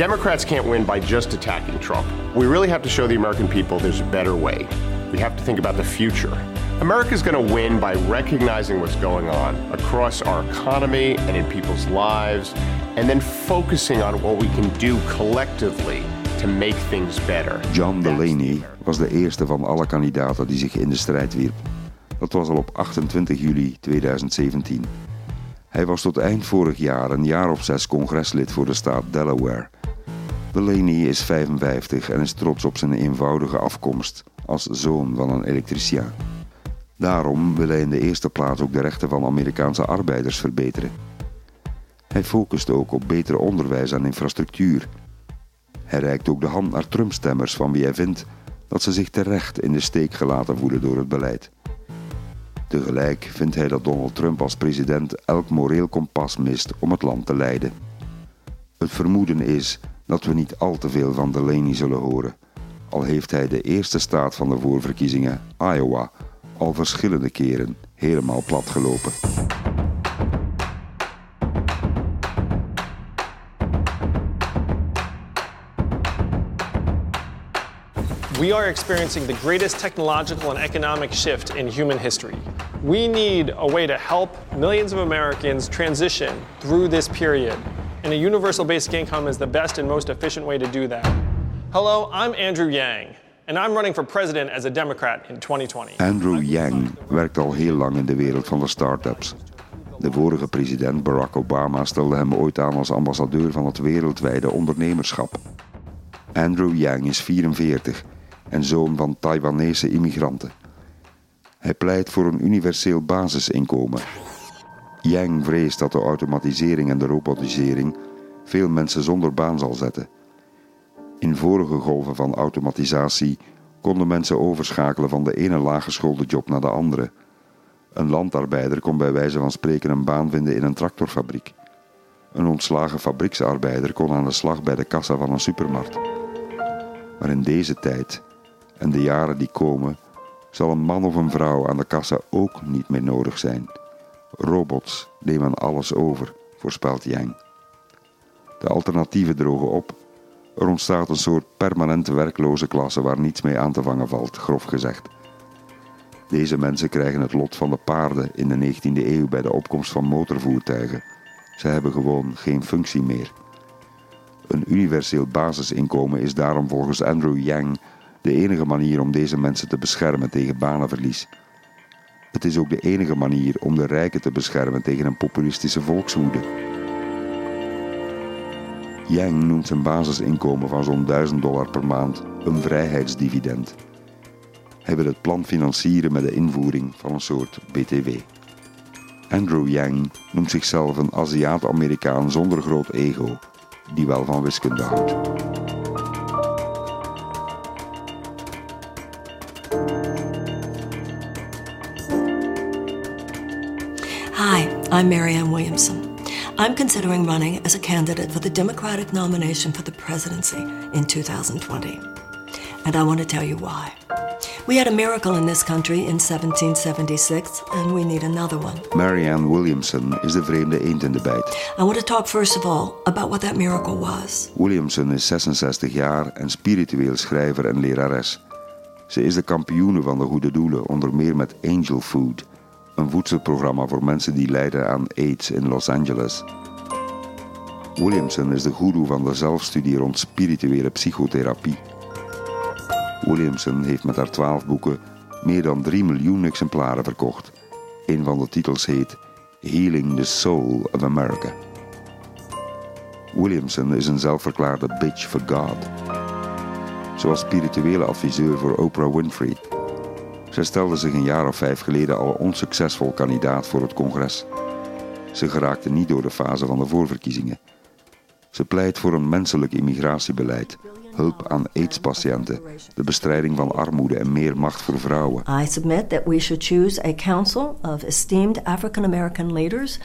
Democrats can't win by just attacking Trump. We really have to show the American people there's a better way. We have to think about the future. America's going to win by recognizing what's going on across our economy and in people's lives, and then focusing on what we can do collectively to make things better. John Delaney was de eerste van alle kandidaten die zich in de strijd wierp. Dat was al op 28 juli 2017. Hij was tot eind vorig jaar een jaar of zes congreslid voor de staat Delaware. Delaney is 55 en is trots op zijn eenvoudige afkomst als zoon van een elektricien. Daarom wil hij in de eerste plaats ook de rechten van Amerikaanse arbeiders verbeteren. Hij focust ook op beter onderwijs en infrastructuur. Hij reikt ook de hand naar Trump-stemmers van wie hij vindt dat ze zich terecht in de steek gelaten voelen door het beleid. Tegelijk vindt hij dat Donald Trump als president elk moreel kompas mist om het land te leiden. Het vermoeden is dat we niet al te veel van Delaney zullen horen, al heeft hij de eerste staat van de voorverkiezingen, Iowa, al verschillende keren helemaal platgelopen. We are experiencing the greatest technological and economic shift in human history. We need a way to help millions of Americans transition through this period and a universal basic income is the best and most efficient way to do that. Hello, I'm Andrew Yang, and I'm running for president as a Democrat in 2020. Andrew Yang werkt al heel lang in de wereld van de start-ups. De vorige president Barack Obama stelde hem ooit aan als ambassadeur van het wereldwijde ondernemerschap. Andrew Yang is 44 en zoon van Taiwanese immigranten. Hij pleit voor een universeel basisinkomen Yang vreest dat de automatisering en de robotisering veel mensen zonder baan zal zetten. In vorige golven van automatisatie konden mensen overschakelen van de ene laaggeschoolde job naar de andere. Een landarbeider kon bij wijze van spreken een baan vinden in een tractorfabriek. Een ontslagen fabrieksarbeider kon aan de slag bij de kassa van een supermarkt. Maar in deze tijd en de jaren die komen, zal een man of een vrouw aan de kassa ook niet meer nodig zijn. Robots nemen alles over, voorspelt Yang. De alternatieven drogen op. Er ontstaat een soort permanente werkloze klasse waar niets mee aan te vangen valt, grof gezegd. Deze mensen krijgen het lot van de paarden in de 19e eeuw bij de opkomst van motorvoertuigen. Ze hebben gewoon geen functie meer. Een universeel basisinkomen is daarom volgens Andrew Yang de enige manier om deze mensen te beschermen tegen banenverlies. Het is ook de enige manier om de rijken te beschermen tegen een populistische volkswoede. Yang noemt zijn basisinkomen van zo'n 1000 dollar per maand een vrijheidsdividend. Hij wil het plan financieren met de invoering van een soort BTW. Andrew Yang noemt zichzelf een Aziat-Amerikaan zonder groot ego, die wel van wiskunde houdt. I'm Marianne Williamson. I'm considering running as a candidate for the Democratic nomination for the presidency in 2020. And I want to tell you why. We had a miracle in this country in 1776, and we need another one. Marianne Williamson is de vreemde eend in de bijt. I want to talk first of all about what that miracle was. Williamson is 66 jaar en spiritueel schrijver en lerares. Ze is de kampioene van de goede doelen, onder meer met Angel Food, een voedselprogramma voor mensen die lijden aan AIDS in Los Angeles. Williamson is de goeroe van de zelfstudie rond spirituele psychotherapie. Williamson heeft met haar twaalf boeken meer dan 3 miljoen exemplaren verkocht. Een van de titels heet Healing the Soul of America. Williamson is een zelfverklaarde bitch for God. Ze was spirituele adviseur voor Oprah Winfrey. Zij stelde zich een jaar of vijf geleden al onsuccesvol kandidaat voor het congres. Ze geraakte niet door de fase van de voorverkiezingen. Ze pleit voor een menselijk immigratiebeleid, hulp aan AIDS-patiënten, de bestrijding van armoede en meer macht voor vrouwen. I submit that we should choose a council of esteemed African American leaders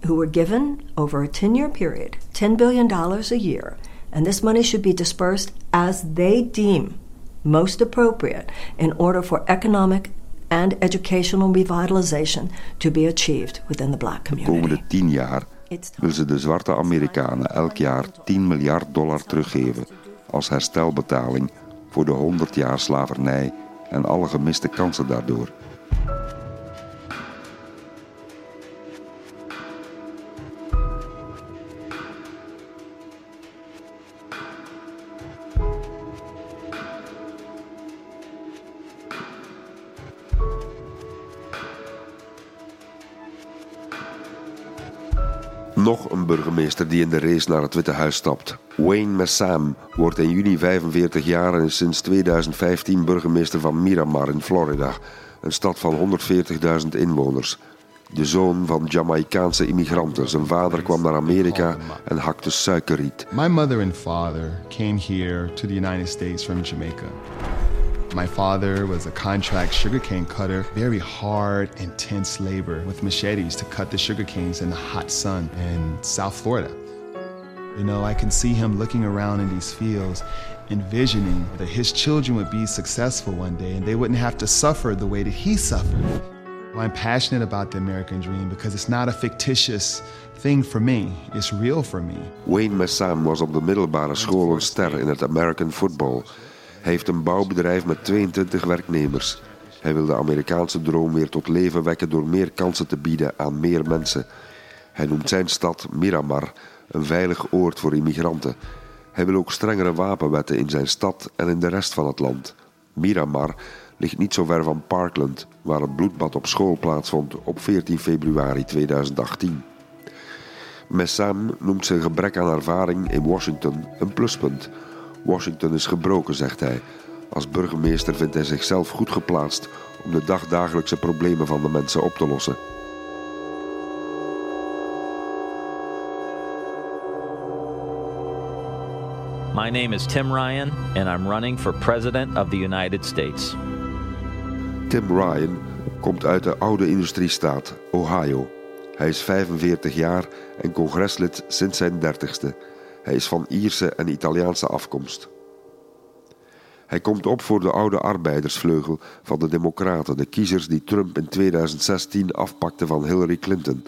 who were given over a 10 year period $10 billion a year. And this money should be dispersed as they deem most appropriate in order for economic and educational revitalization to be achieved within the black De community. komende tien jaar wil ze de zwarte Amerikanen elk jaar 10 miljard dollar teruggeven als herstelbetaling voor de 100 jaar slavernij en alle gemiste kansen daardoor. Nog een burgemeester die in de race naar het Witte Huis stapt. Wayne Messam wordt in juni 45 jaar en is sinds 2015 burgemeester van Miramar in Florida, een stad van 140.000 inwoners. De zoon van Jamaicaanse immigranten. Zijn vader kwam naar Amerika en hakte suikerriet. My mother and father came here to the United States from Jamaica. My father was a contract sugarcane cutter, very hard, intense labor with machetes to cut the sugar canes in the hot sun in South Florida. You know, I can see him looking around in these fields, envisioning that his children would be successful one day and they wouldn't have to suffer the way that he suffered. I'm passionate about the American dream because it's not a fictitious thing for me, it's real for me. Wayne Messam was op de middelbare school een ster in het American football. Heeft een bouwbedrijf met 22 werknemers. Hij wil de Amerikaanse droom weer tot leven wekken door meer kansen te bieden aan meer mensen. Hij noemt zijn stad Miramar een veilig oord voor immigranten. Hij wil ook strengere wapenwetten in zijn stad en in de rest van het land. Miramar ligt niet zo ver van Parkland, waar het bloedbad op school plaatsvond op 14 februari 2018. Messam noemt zijn gebrek aan ervaring in Washington een pluspunt. Washington is gebroken, zegt hij. Als burgemeester vindt hij zichzelf goed geplaatst om de dagdagelijkse problemen van de mensen op te lossen. My name is Tim Ryan, and I'm running for President of the United States. Tim Ryan komt uit de oude industriestaat Ohio. Hij is 45 jaar en congreslid sinds zijn 30ste. Hij is van Ierse en Italiaanse afkomst. Hij komt op voor de oude arbeidersvleugel van de Democraten, de kiezers die Trump in 2016 afpakte van Hillary Clinton.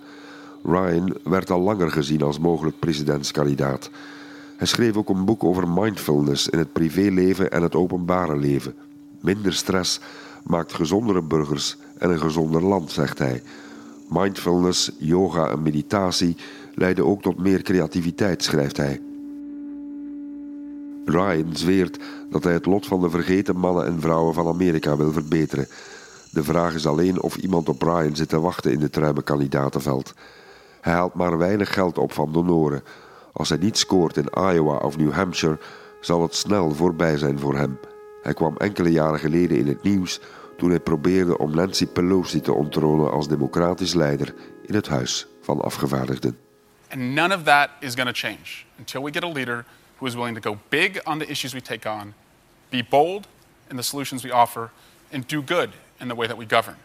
Ryan werd al langer gezien als mogelijk presidentskandidaat. Hij schreef ook een boek over mindfulness in het privéleven en het openbare leven. Minder stress maakt gezondere burgers en een gezonder land, zegt hij. Mindfulness, yoga en meditatie leiden ook tot meer creativiteit, schrijft hij. Ryan zweert dat hij het lot van de vergeten mannen en vrouwen van Amerika wil verbeteren. De vraag is alleen of iemand op Ryan zit te wachten in het ruime kandidatenveld. Hij haalt maar weinig geld op van donoren. Als hij niet scoort in Iowa of New Hampshire, zal het snel voorbij zijn voor hem. Hij kwam enkele jaren geleden in het nieuws toen hij probeerde om Nancy Pelosi te onttronen als democratisch leider in het Huis van Afgevaardigden. And none of that is going to change until we get a leader who is willing to go big on the issues we take on, be bold in the solutions we offer, and do good in the way that we govern.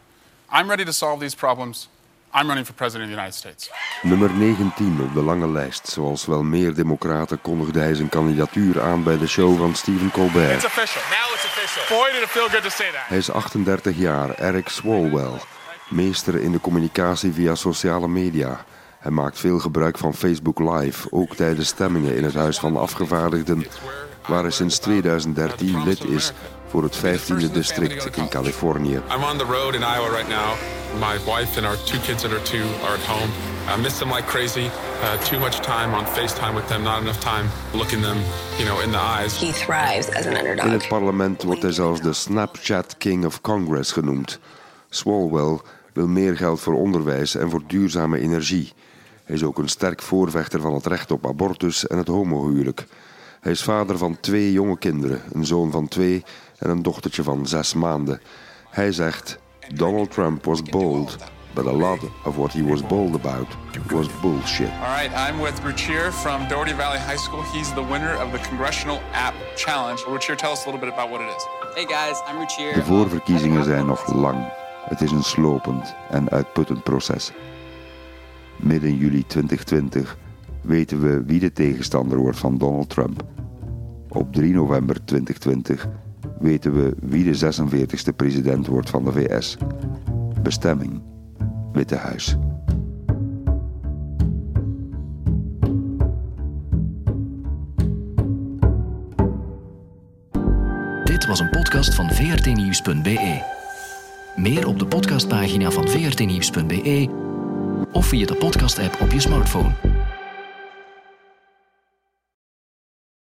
I'm ready to solve these problems. I'm running for president of the United States. Nummer 19 op de lange lijst. Zoals wel meer democraten kondigde hij zijn kandidatuur aan bij de show van Stephen Colbert. It's official. Now it's official. Boy, did it feel good to say that. Hij is 38 jaar, Eric Swalwell. Meester in de communicatie via sociale media. Hij maakt veel gebruik van Facebook Live, ook tijdens stemmingen in het Huis van Afgevaardigden, waar hij sinds 2013 lid is voor het 15e district in Californië. I'm on the road in Iowa right now. My wife and our two kids and our two are at home. I miss them like crazy. Uh, too much time on FaceTime with them, not enough time looking them, you know, in the eyes. He thrives as an underdog. In het parlement wordt hij zelfs de Snapchat King of Congress genoemd. Swalwell wil meer geld voor onderwijs en voor duurzame energie. Hij is ook een sterk voorvechter van het recht op abortus en het homohuwelijk. Hij is vader van twee jonge kinderen, een zoon van twee en een dochtertje van zes maanden. Hij zegt: Donald Trump was bold, but a lot of what he was bold about was bullshit. All right, I'm with Ruchir from Doherty Valley High School. He's the winner of the Congressional App Challenge. Ruchir, tell us a little bit about what it is. Hey guys, I'm Ruchir. De voorverkiezingen zijn nog lang. Het is een slopend en uitputtend proces. Midden juli 2020 weten we wie de tegenstander wordt van Donald Trump. Op 3 november 2020 weten we wie de 46e president wordt van de VS. Bestemming: Witte Huis. Dit was een podcast van vrtnieuws.be. Meer op de podcastpagina van vrtnieuws.be of via de podcast-app op je smartphone.